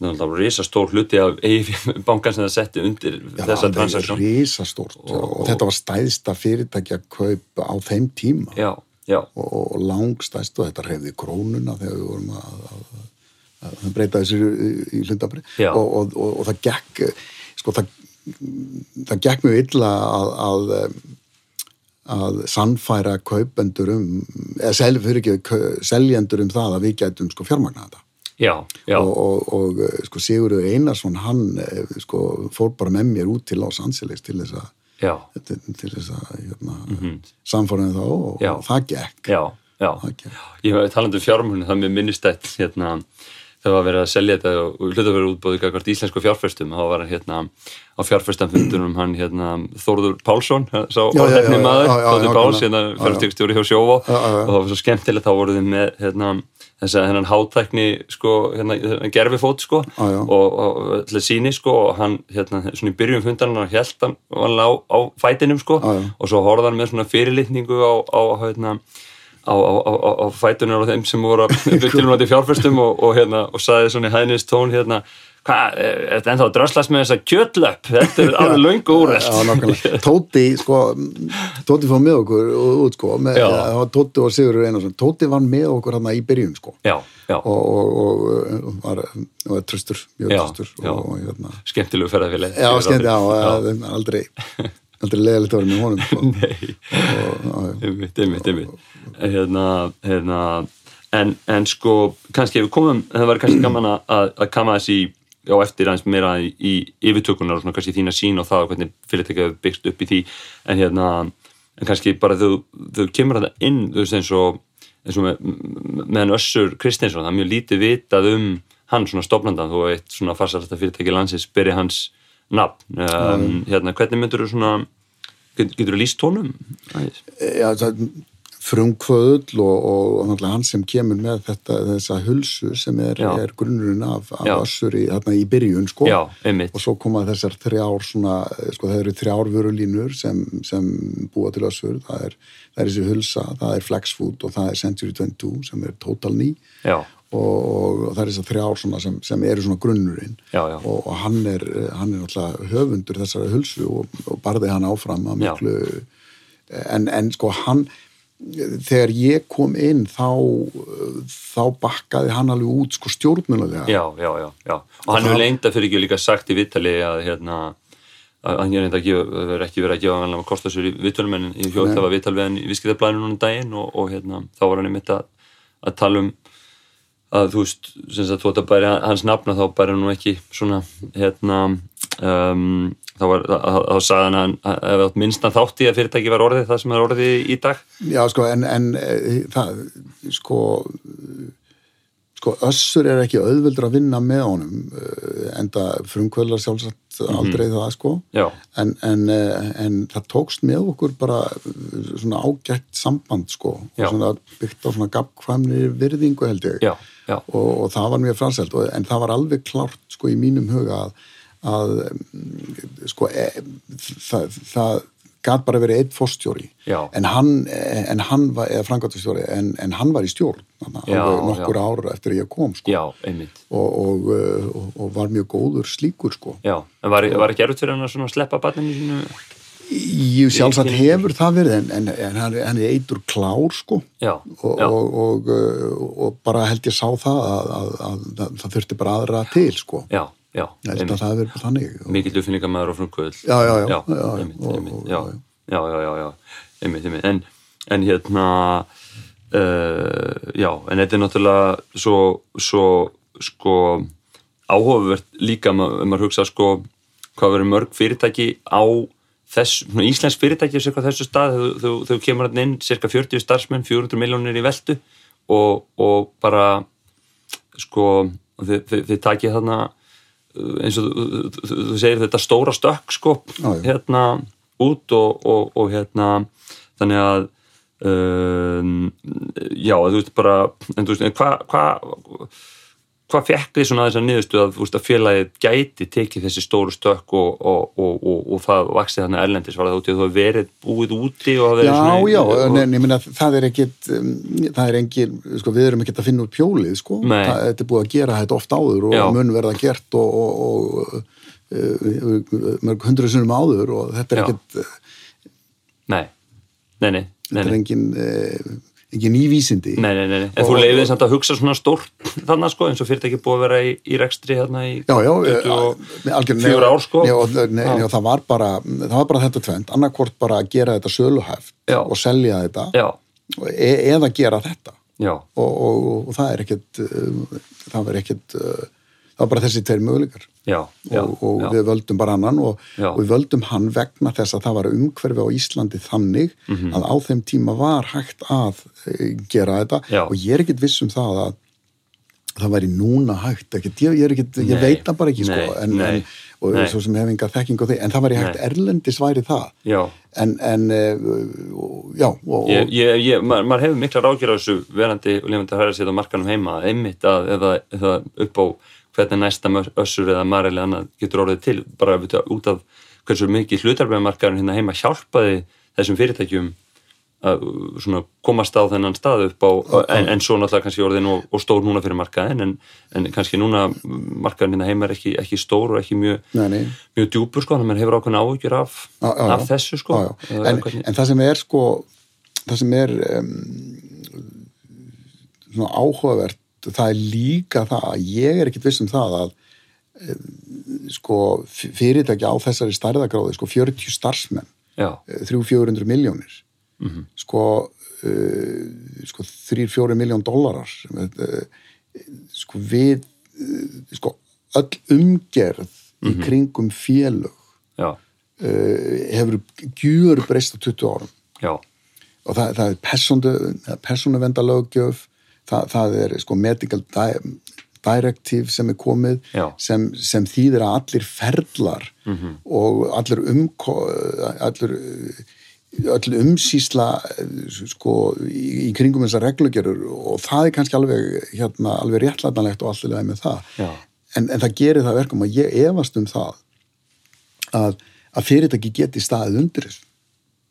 Speaker 1: það var risa stór hluti af bankan sem það setti undir
Speaker 2: Já,
Speaker 1: þessa transaksjón.
Speaker 2: risastórt og, þetta var stæðsta fyrirtæki að kaupa á þeim tíma.
Speaker 1: Já, já,
Speaker 2: og, og langstæst og þetta reyði krónuna þegar við vorum að, að, að, breyta þessu í, í hlundabri og, og, og, og það gekk sko það, það gekk mjög illa að, að að sannfæra kaupendur um eða seljendur um það að við gætum sko fjármagna þetta
Speaker 1: já, já,
Speaker 2: og, og, og eh, sko Sigurður Einarsson hann eh, sko fór bara með mér út til Los Angeles til þess að til, þess að hérna, mm -hmm. samfóraðin þá og, og það gekk
Speaker 1: já, já.
Speaker 2: gekk
Speaker 1: Ég hef talandi um fjármjörnum, það mér minnistætt hérna, það var verið að selja þetta og og hluta verið útbóðið hvert íslensku fjárfæstum þá var hérna á fjárfæstamfundunum hann hérna Þórður Pálsson sá orðefni maður, Þórður Páls hérna
Speaker 2: já, já.
Speaker 1: fjárfæstíkstjóri hjá
Speaker 2: já.
Speaker 1: og það var svo skemmtilegt þá voruð hérna þess að hennan hátækni sko, hérna, gerfifót sko
Speaker 2: Já, já.
Speaker 1: og, og til síni sko og hann hérna svona í byrjun fundarinn hann held hann á, á fætinum sko
Speaker 2: já.
Speaker 1: og svo horfði hann með svona fyrirlitningu á, á hérna á, á, á, á, á fætunar og þeim sem voru tilvæmandi fjárfæstum og, og, hérna, og saði svona í hæðnist tón hérna, hvað, er þetta ennþá að dröslast með þessa kjötlöpp? Þetta er alveg
Speaker 2: Já, nákvæmlega. Tóti, sko, Tóti fór með okkur út, sko, með, var Tóti og Sigurður Einarsson. Tóti var með okkur hann í byrjun, sko,
Speaker 1: já, já,
Speaker 2: og, og, og, og var, tröstur, mjög tröstur, hérna,
Speaker 1: skemmtilegu ferðarfélag
Speaker 2: já, skemmt, já, já. aldrei, aldrei leðilegt að vera með honum, og, já, já.
Speaker 1: einmitt, einmitt, einmitt. Hérna, hérna en, en sko, kannski ef við komum það var kannski gaman að, að kama þessi á eftir aðeins meira í, yfirtökunar og svona kannski þína sín og það og hvernig fyrirtækja hefur byggt upp í því. En hérna, en kannski bara þau, þau kemur þetta inn, þú veist eins og eins og með, með hann Össur Kristinsson, það er mjög lítið vitað um hann svona stofnandan, þú veit svona farsarasta fyrirtæki landsins, byrja hans nafn, um, hérna, hvernig myndur þú svona, get, getur þú líst tónum?
Speaker 2: Já, það frumkvöðull og, og, og hann sem kemur með þetta, þessa hulsu sem er, er grunnurinn af, af össur í, í byrjun, sko.
Speaker 1: Já,
Speaker 2: og svo koma þessar þrjár svona, sko það eru þrjár vörulínur sem, sem búa til össur. Það er, það er þessi hulsa, það er Flexfood og það er Century 22 sem er Total ný
Speaker 1: já,
Speaker 2: og, og, það er þessar þrjár svona sem, sem eru svona grunnurinn.
Speaker 1: Já, já.
Speaker 2: Og, og hann er, hann er náttúrulega höfundur þessari hulsu og, og barði hann áfram að miklu en, en sko hann þegar ég kom inn þá, þá bakkaði hann alveg út sko stjórnulega
Speaker 1: já, já, já, já. og hann hefur leinda fyrir ekki líka sagt í vittali að hérna að hann verður ekki verið að gefa hann að kosta sér í vittalum en ég hjótt það var vittal við hann í viðskiptablæðinu núna um daginn og, og hérna, þá var hann einmitt að, að tala um að þú veist, sem sagt, þú ætti að bæri hans nafna þá bæri hann nú ekki svona hérna um, þá var, þá sagði hann að minnstan þátt í að fyrirtæki var orðið það sem er orðið í dag.
Speaker 2: Já, sko, en, en eh, það, sko, sko, össur er ekki auðveldur að vinna með honum, eh, enda frumkvöldar sjálfsagt aldrei það, sko, en, en, eh, en það tókst með okkur bara svona ágætt samband, sko, svona byggt á svona gafkvæmni virðingu, held ég,
Speaker 1: já, já,
Speaker 2: og, og það var mjög franselt, en það var alveg klárt, sko, í mínum huga að, að sko, e, það, það gat bara verið einn fórstjóri en hann, en hann var, eða frangatastjóri, en, en hann var í stjórn
Speaker 1: Já,
Speaker 2: nokkur
Speaker 1: já.
Speaker 2: ára eftir að ég kom sko,
Speaker 1: já,
Speaker 2: og, og, og, og var mjög góður slíkur sko.
Speaker 1: já, en var, var ekki erfitt fyrir hann að sleppa barninu sínu?
Speaker 2: Ég sjálfsagt hefur það verið en, en, en hann, hann er eitur klár sko.
Speaker 1: Já,
Speaker 2: og,
Speaker 1: já,
Speaker 2: og, og, og bara held ég sá það að, að, að, að það þurfti bara aðra til sko.
Speaker 1: Já, já,
Speaker 2: það verið þannig og,
Speaker 1: mikill uppfinningamæður og frumkvöld
Speaker 2: Já, já, já,
Speaker 1: já,
Speaker 2: já, já,
Speaker 1: einmitt, einmitt, en, en hérna uh, já, en þetta er náttúrulega svo, svo sko áhugavert líka ef maður hugsa sko hvað verður mörg fyrirtæki á þess, svona íslensk fyrirtæki á cirka þessu stað, þau, kemur hann inn cirka 40 starfsmenn, 400 miljónir í veltu og, og bara sko þið, þið, þið takið þarna eins og þú, segir þetta stóra stökk sko
Speaker 2: já.
Speaker 1: hérna út og, og, og hérna þannig að um, já, þú veist bara en þú veist, hvað hva, hvað fekk þið svona þess að niðurstu að, félagið gæti tekið þessi stóru stökk og, og, og, og, og það vaksið þarna erlendis var það út í að þú hefur verið búið úti og hafa verið
Speaker 2: Já,
Speaker 1: svona
Speaker 2: já,
Speaker 1: og,
Speaker 2: en, ég meina það er ekkit um, það er engin, sko, við erum ekkit að finna út pjólið, sko,
Speaker 1: Nei.
Speaker 2: það, þetta er búið að gera þetta oft áður og
Speaker 1: Já.
Speaker 2: mun verða gert og, og, og uh, mörg hundruð sinnum áður og þetta er
Speaker 1: Já.
Speaker 2: ekkit uh,
Speaker 1: nei, nei, nei, nei,
Speaker 2: þetta er engin engin nývísindi.
Speaker 1: Nei, nei, nei, en
Speaker 2: Og-
Speaker 1: þú leiðið samt að hugsa svona stórt þannig sko, eins og fyrirtæki búið að vera í, í rekstri hérna í
Speaker 2: Já, já,
Speaker 1: 24
Speaker 2: algjör,
Speaker 1: ár sko. Já.
Speaker 2: það var bara það var bara þetta tvend, annarkvort bara að gera þetta söluhæft
Speaker 1: Já.
Speaker 2: og selja þetta e eða gera þetta. Og, og, og það er ekkit uh, það var ekkit uh, það var bara þessi tveir möguleikar
Speaker 1: já, já,
Speaker 2: og, og við völdum bara annan og, og við völdum hann vegna þess að það var umhverfi á Íslandi þannig
Speaker 1: Mhm.
Speaker 2: að á þeim tíma var hægt að uh, gera þetta og ég er ekkit viss um það að það væri núna hægt ekkit, ég, ég, ekkit, ég veit það bara ekki sko,
Speaker 1: Nei,
Speaker 2: en,
Speaker 1: nei,
Speaker 2: en, og
Speaker 1: nei.
Speaker 2: svo sem hef enga þekking á því en það væri hægt
Speaker 1: Nei.
Speaker 2: erlendis væri það
Speaker 1: já.
Speaker 2: en, en uh, og- já
Speaker 1: maður, maður hefur mikla þessu verandi og lefandi að hæra sér á markanum heima einmitt að eða, eða upp á hvernig næsta össur eða maril eða annað getur orðið til bara út af- út af hversu mikið hlutarbeðmarkaðurinn hérna heima hjálpaði þessum fyrirtækjum að uh, svona, komast á þennan stað upp á, en, en svo náttúrulega kannski orðin og, og stór núna fyrir markaðin en, en kannski núna markaðurinn hérna heima er ekki, ekki stór og ekki mjög, mjög djúpur sko, þannig að mann hefur ákveðna áhyggjur af,
Speaker 2: já, já.
Speaker 1: af þessu sko. Eða
Speaker 2: En, en það sem er sko það sem er um, áhugavert það er líka það að ég er ekkit viss um það að um, sko f- fyrirtæki á þessari stærðagráði sko 40 starfsmenn
Speaker 1: já,
Speaker 2: 300-400 miljónir
Speaker 1: Mhm.
Speaker 2: sko, uh, sko 3-4 miljón dólarar uh, sko við uh, sko öll umgerð í
Speaker 1: Mhm.
Speaker 2: kringum félög hefur gjur breyst á 20 árum
Speaker 1: já
Speaker 2: og það, það er persónu, persónuvendalöggjöf það, það er sko medical di directive sem er komið sem, sem þýðir að allir ferlar
Speaker 1: Mhm.
Speaker 2: og allir umko allir öll umsýsla sko í, kringum þessar reglugerur og það er kannski alveg hérna, alveg réttlætanlegt og allir með það. En, en það gerir það verkum að ég efast um það að, að fyrirtæki geti staðið undir þessu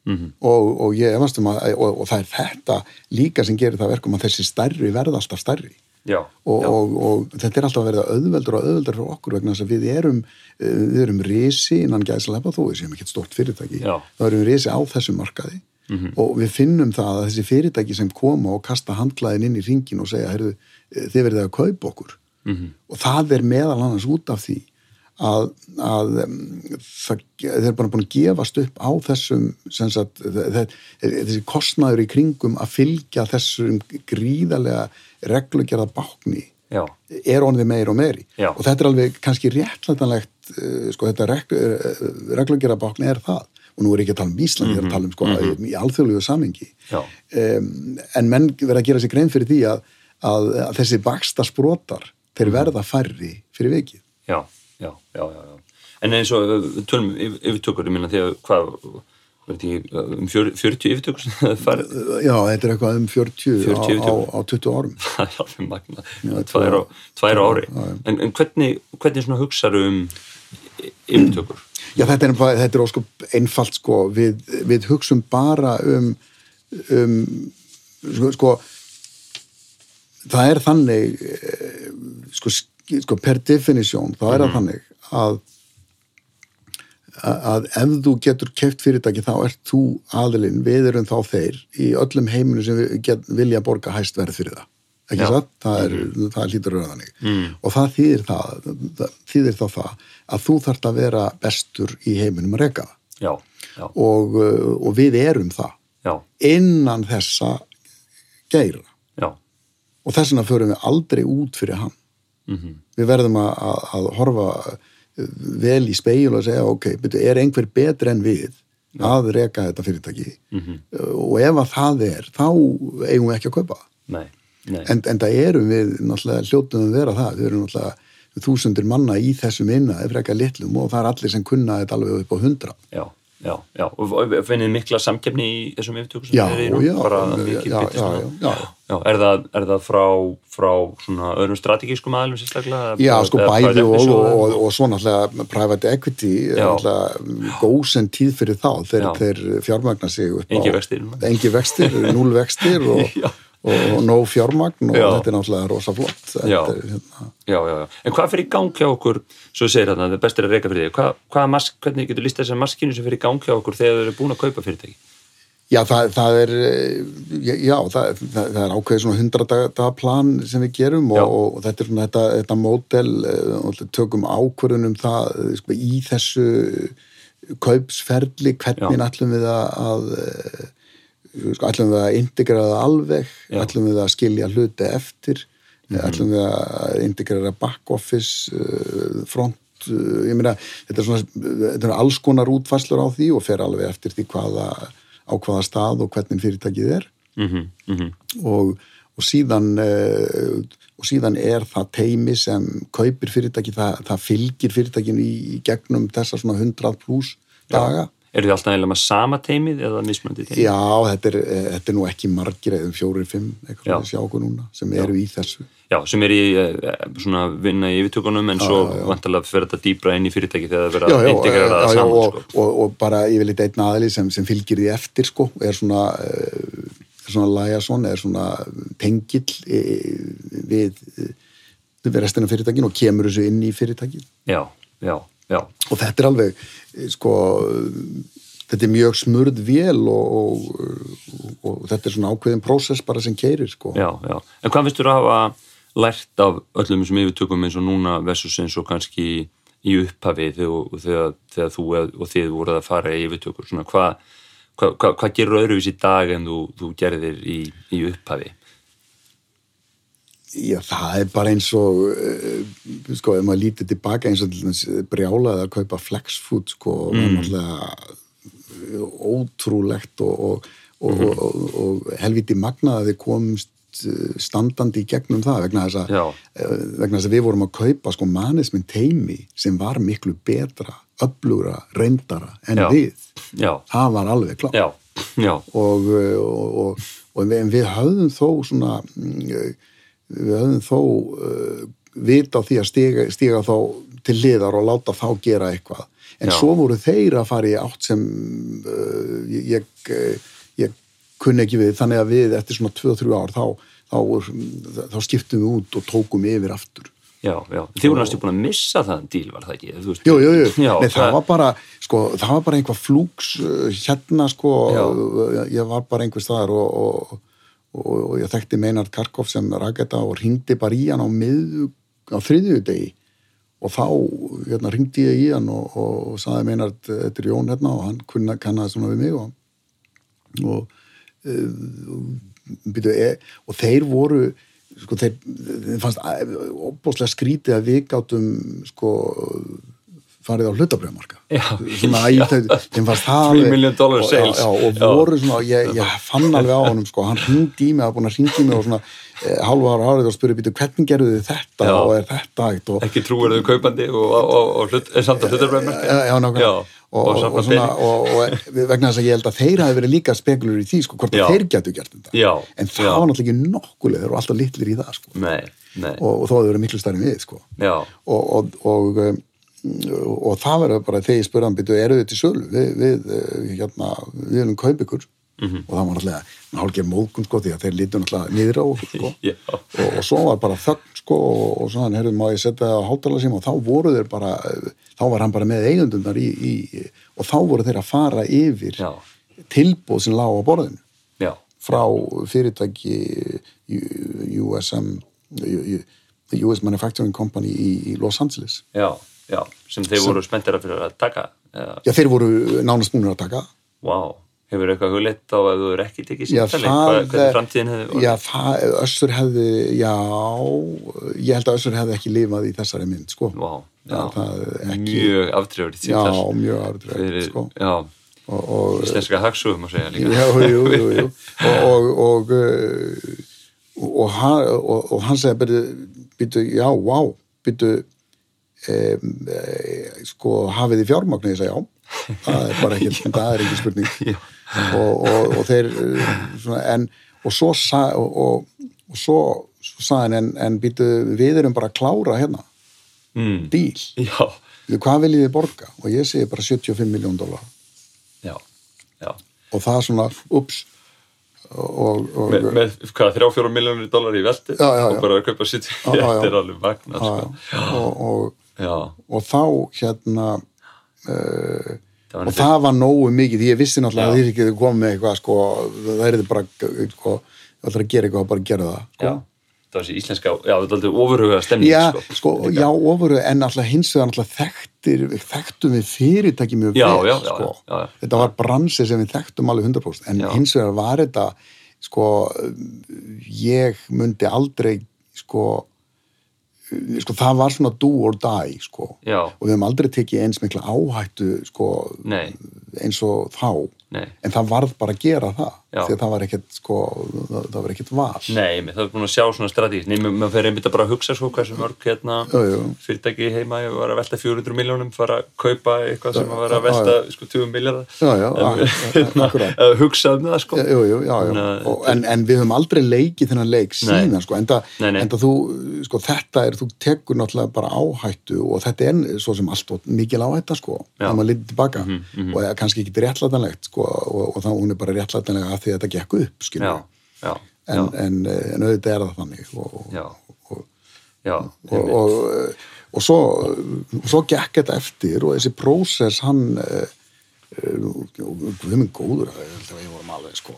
Speaker 1: Mhm.
Speaker 2: og, og ég efast um að og, og það er þetta líka sem gerir það verkum að þessi stærri verða alltaf stærri
Speaker 1: Já,
Speaker 2: og,
Speaker 1: já,
Speaker 2: og, og þetta er alltaf að verða auðveldur og auðveldur fyrir okkur vegna þess að við erum eh, við erum risi innan gæðslepa þó við séum ekkert stort fyrirtæki
Speaker 1: Já.
Speaker 2: þá erum við risi á þessum markaði -hmm. og við finnum það að þessi fyrirtæki sem koma og kasta handklæðin inn í ringin og segja, heyrðu, þið verðið að kaupa okkur -hmm. og það er meðal annars út af því að, að það, þeir bara búin að gefast upp á þessum sagt, þessi kostnæður í kringum að fylgja þessum gríðarlega reglugjörða bákni Já. er onði meir og meiri. Já. og þetta er alveg kannski réttlætanlegt uh, sko þetta uh, reglugjörða bákni er það. Og nú er ekki að tala um Ísland, ég er að tala um sko mm -hmm. í alþjóðlegu samengi um, en menn verða að gera sér grein fyrir því að, að, að þessi baksta sprótar þeir verða færri fyrir vikið.
Speaker 1: Já, já, já, já en eins og tölum yfirtökur, ég minna því að hvað um 40 yfirtökur
Speaker 2: Já, þetta er eitthvað um 40, 40 á, á, á 20 árum.
Speaker 1: Það er alveg magna, tvær á, tvær á ári. já, já. En, en hvernig, hvernig hugsaðu um yfirtökur?
Speaker 2: Já, þetta er, þetta er óskum einfalt sko, við, við hugsum bara um, um sko það er þannig eh, sko, sko per definisjón, það er mm -hmm. þannig að að ef þú getur keft fyrirtæki þá ert þú aðilinn, við erum þá þeir í öllum heiminu sem get, vilja borga hæst verð fyrir það ekki satt, það er, mm. það er lítur rauðanig mm. og það þýðir það, það þýðir þá það að þú þarfst að vera bestur í heiminum að reyka það og, uh, og við erum það já. innan þessa geira já. og þess vegna förum við aldrei út fyrir hann mm -hmm. við verðum að, að, að horfa vel í speil og segja ok, betur, er einhver betur en við ja. að reka þetta fyrirtæki mm -hmm. og ef að það er þá eigum við ekki að kaupa nei, nei. En, en það erum við náttúrulega hljóttum að vera það, við erum náttúrulega þúsundir manna í þessum inna ef reka litlum og það er allir sem kunna þetta alveg upp á hundra
Speaker 1: Já Já, já, og finnir mikla samkefni í þessum yfirtökum sem
Speaker 2: já,
Speaker 1: er í nú?
Speaker 2: Já, já,
Speaker 1: já, já. Er það, er það frá, frá svona öðrum strategískum aðlum sérstaklega?
Speaker 2: Já, sko bæði og, og, og, og svo náttúrulega private equity er náttúrulega góðsend tíð fyrir þá þegar þeir fjármagnar sig upp á...
Speaker 1: Engi vextir.
Speaker 2: Engi vextir, núl vextir og og nóg fjármagn og já. þetta er náttúrulega rosa flott
Speaker 1: já. Er, hérna. já, já, já, en hvað fyrir í gang hjá okkur svo segir þarna, það er bestir að reyka fyrir því hvað, hvað mask, hvernig getur listað þessar maskinu sem fyrir í gang hjá okkur þegar þau eru búin að kaupa fyrirtæki?
Speaker 2: Já, það, það er já, það, það er ákveðið svona 100 daga plan sem við gerum og, og þetta er svona þetta, þetta mótel eh, tökum ákveðunum það sko, í þessu kaupsferli, hvernig ætlum við að sko, ætlum við að integrera alveg, Já. ætlum við að skilja hluti eftir, mm ætlum við að integrera back office, uh, front, uh, ég meina, þetta er svona, þetta er alls konar útfæslur á því og fer alveg eftir því hvaða, á hvaða stað og hvernig fyrirtækið er mm -hmm. Mm -hmm. Og, og síðan, uh, og síðan er það teimi sem kaupir fyrirtæki, það, það fylgir fyrirtækinu í, í gegnum þessa svona 100 pluss daga. Já
Speaker 1: Er þið alltaf eiginlega með sama teimið eða mismöndi teimið?
Speaker 2: Já, þetta er, þetta er nú ekki margir eða um fjórir, fimm, eitthvað að sjá okkur núna sem eru í þessu.
Speaker 1: Já, sem eru í eh, svona vinna í yfirtökunum en já, svo vantarlega fyrir þetta dýbra inn í fyrirtæki þegar það verða að integrera það saman.
Speaker 2: Og, sko. og, og bara yfirleitt einn aðli sem, sem fylgir því eftir sko, er svona, er svona Lajason, er svona tengill við, við restina fyrirtækin og kemur þessu inn í fyrirtækin.
Speaker 1: Já, já. Já.
Speaker 2: og þetta er alveg sko, þetta er mjög smurð vél og, og, og þetta er svona ákveðin prósess bara sem keirir sko.
Speaker 1: Já, já, en hvað finnst þú að hafa lært af öllum sem yfirtökum eins og núna versus eins og kannski í upphafi þegar, þegar, þegar þú og þið voruð að fara í yfirtökur svona hvað hva, hva, hva gerur öðruvís í dag en þú, þú gerðir í, í upphafi?
Speaker 2: Já, það er bara eins og uh, sko, ef maður lítið tilbaka eins og brjálaði að kaupa flexfood sko, og mm. náttúrulega ótrúlegt og, og, mm. og, og helviti magnaði komst standandi í gegnum það vegna þess að, vegna þess að við vorum að kaupa sko mannismin teimi sem var miklu betra, öflugra reyndara en Já. við Já. það var alveg klart og við, við höfðum þó svona við höfum þó uh, vita á því að stiga, stiga þá til liðar og láta þá gera eitthvað en Já. svo voru þeir að fara í átt sem uh, ég, ég, ég kunni ekki við þannig að við eftir svona 2-3 ár þá, þá, þá skiptum við út og tókum yfir aftur
Speaker 1: já, já. Þið voru næstu búin að missa það díl, var það ekki? Þú veist,
Speaker 2: Jú, jú, jú,
Speaker 1: Já,
Speaker 2: Nei, það, var bara sko, það var bara einhvað flúks hérna sko
Speaker 1: Já.
Speaker 2: ég var bara einhver staðar og, og, og, og ég þekkti Meinard Karkov sem raketa og ringdi bara í hann á miðu, á þriðju degi og þá hérna, ringdi ég í hann og, og, og saði Meinard, þetta er Jón hérna og hann kunna kannaði svona við mig og, og byrju, e, og þeir voru sko þeir, þeir fannst óbúslega skrítið að við gátum sko farið á í þeim, fannst það og, já, já, og voru svona, ég, ég fann alveg á honum sko, hann hringdi í mig, það búin að hringdi í mig og svona e, hálfa ára árið og spurði býtu hvernig gerðu þið þetta
Speaker 1: Já.
Speaker 2: og er þetta hægt? Og,
Speaker 1: ekki trúir þau kaupandi og, og, og, hlut, er samt að hlutarbröðmerki
Speaker 2: já, já, nákvæmlega. Og,
Speaker 1: og
Speaker 2: og, svona, og, vegna þess að ég held að þeir hafi verið líka spekulur í því sko, hvort
Speaker 1: Já.
Speaker 2: að þeir getur gert þetta.
Speaker 1: Já,
Speaker 2: en það
Speaker 1: já.
Speaker 2: var náttúrulega ekki nokkulega, þeir eru alltaf litlir í það sko.
Speaker 1: nei, nei,
Speaker 2: og, þó að þeir eru miklu við sko. og, og, um, það verður bara þegar ég spurði hann byrju, eru þið til sölu við, við, uh, hérna, við erum kaup ykkur
Speaker 1: Mhm.
Speaker 2: og það var náttúrulega hálfgeir móðgun sko því að þeir lítu náttúrulega niður á sko.
Speaker 1: Já.
Speaker 2: og, og svo var bara þögn sko og, og svo hann herrið má ég setja á hátala síma og þá voru þeir bara þá var hann bara með eigundunar í, í og þá voru þeir að fara yfir
Speaker 1: Já.
Speaker 2: tilbúð sem lág á borðinu
Speaker 1: já,
Speaker 2: frá fyrirtæki USM US Manufacturing Company í, í Los Angeles
Speaker 1: já, já sem þeir voru spenntir að fyrir að taka eða,
Speaker 2: Já, þeir voru nánast búinir að taka.
Speaker 1: Wow, hefur eitthvað hugleitt á ef þú er ekki tekið Hvað- hvernig framtíðin hefði
Speaker 2: Já, það, Össur hefði já, ég held að Össur hefði ekki lifað í þessari mynd, sko.
Speaker 1: Wow, já,
Speaker 2: ekki-
Speaker 1: mjög aftrefur í
Speaker 2: Já, mjög
Speaker 1: fyrir,
Speaker 2: sko.
Speaker 1: já,
Speaker 2: og, og,
Speaker 1: íslenska hagsugum að segja líka.
Speaker 2: Já, jú, jú, jú. og og, og, uh, og, hann, og, og hann segja byrju, já, vá byrju sko, hafið þið fjármagnu ég segja, já, það er bara ekki það er ekki spurning. Og, og, og þeir uh, svona, en, og svo sa, og, og, og svo, svo sagði hann en, en byrju, við erum bara að klára hérna.
Speaker 1: Mm.
Speaker 2: díl, Bíddu, hvað viljið þið borga? Og ég segi bara 75 miljón dólar
Speaker 1: já, já.
Speaker 2: Og það svona, ups. Og, og,
Speaker 1: með, með hvað, þrjá fjóra miljónir dólar í veldi
Speaker 2: Já, já,
Speaker 1: og
Speaker 2: já.
Speaker 1: bara að kaupa sitt þetta er alveg magna sko.
Speaker 2: og, og,
Speaker 1: já,
Speaker 2: og þá hérna uh,
Speaker 1: það var
Speaker 2: og það var nógu mikið því ég vissi náttúrulega
Speaker 1: Já.
Speaker 2: að þið ekki komið með eitthvað sko, það er þið bara sko, það ætlar að gera eitthvað og bara gera það sko.
Speaker 1: já, það var þessi íslenska já, þetta er aldrei ofurhuga stemning
Speaker 2: Já,
Speaker 1: sko,
Speaker 2: sko, já, ofuru, en alltaf hins vegar alltaf þekktir, þekktum við fyrirtæki mjög
Speaker 1: Já,
Speaker 2: vel, sko.
Speaker 1: já, já.
Speaker 2: Þetta var bransi sem við þekktum alveg 100%, en
Speaker 1: Já.
Speaker 2: hins vegar var þetta, sko, ég myndi aldrei, sko, sko, það var svona do or die, sko. Og við hefum aldrei tekið eins mikla áhættu, sko, eins og þá.
Speaker 1: Nei.
Speaker 2: En það varð bara að gera það,
Speaker 1: Já.
Speaker 2: því að það var ekkert, sko, það, það var ekkert val.
Speaker 1: Nei, það er búin að sjá svona strategi Nei, maður maður fer einmitt að bara hugsa svo hversu mörg hérna,
Speaker 2: Jú, jú.
Speaker 1: fyrirtæki heima var að velta 400 miljónum fara að kaupa eitthvað sem var að velta sko 20 miljardar
Speaker 2: Já, já, ak- akkurat.
Speaker 1: að hugsa um það sko
Speaker 2: Jú, jú, já, já. Og, en, en við höfum aldrei leikið þennan leik síðan, sko,
Speaker 1: nei.
Speaker 2: enda þú, sko, þetta er, þú tekur náttúrulega bara áhættu og þetta er svo sem allt og mikil áhætta, sko,
Speaker 1: Já.
Speaker 2: Þegar maður litið tilbaka og er kannski ekki réttlætanlegt, sko, og, og þá að því að þetta gekk upp,
Speaker 1: Já,
Speaker 2: skilur,
Speaker 1: já,
Speaker 2: en,
Speaker 1: já,
Speaker 2: en, eh, en auðvitað er það þannig og,
Speaker 1: já,
Speaker 2: og,
Speaker 1: já,
Speaker 2: og, og, og svo, svo gekk þetta eftir og þessi prósess hann uh, við minn góður að ég vorum alveg sko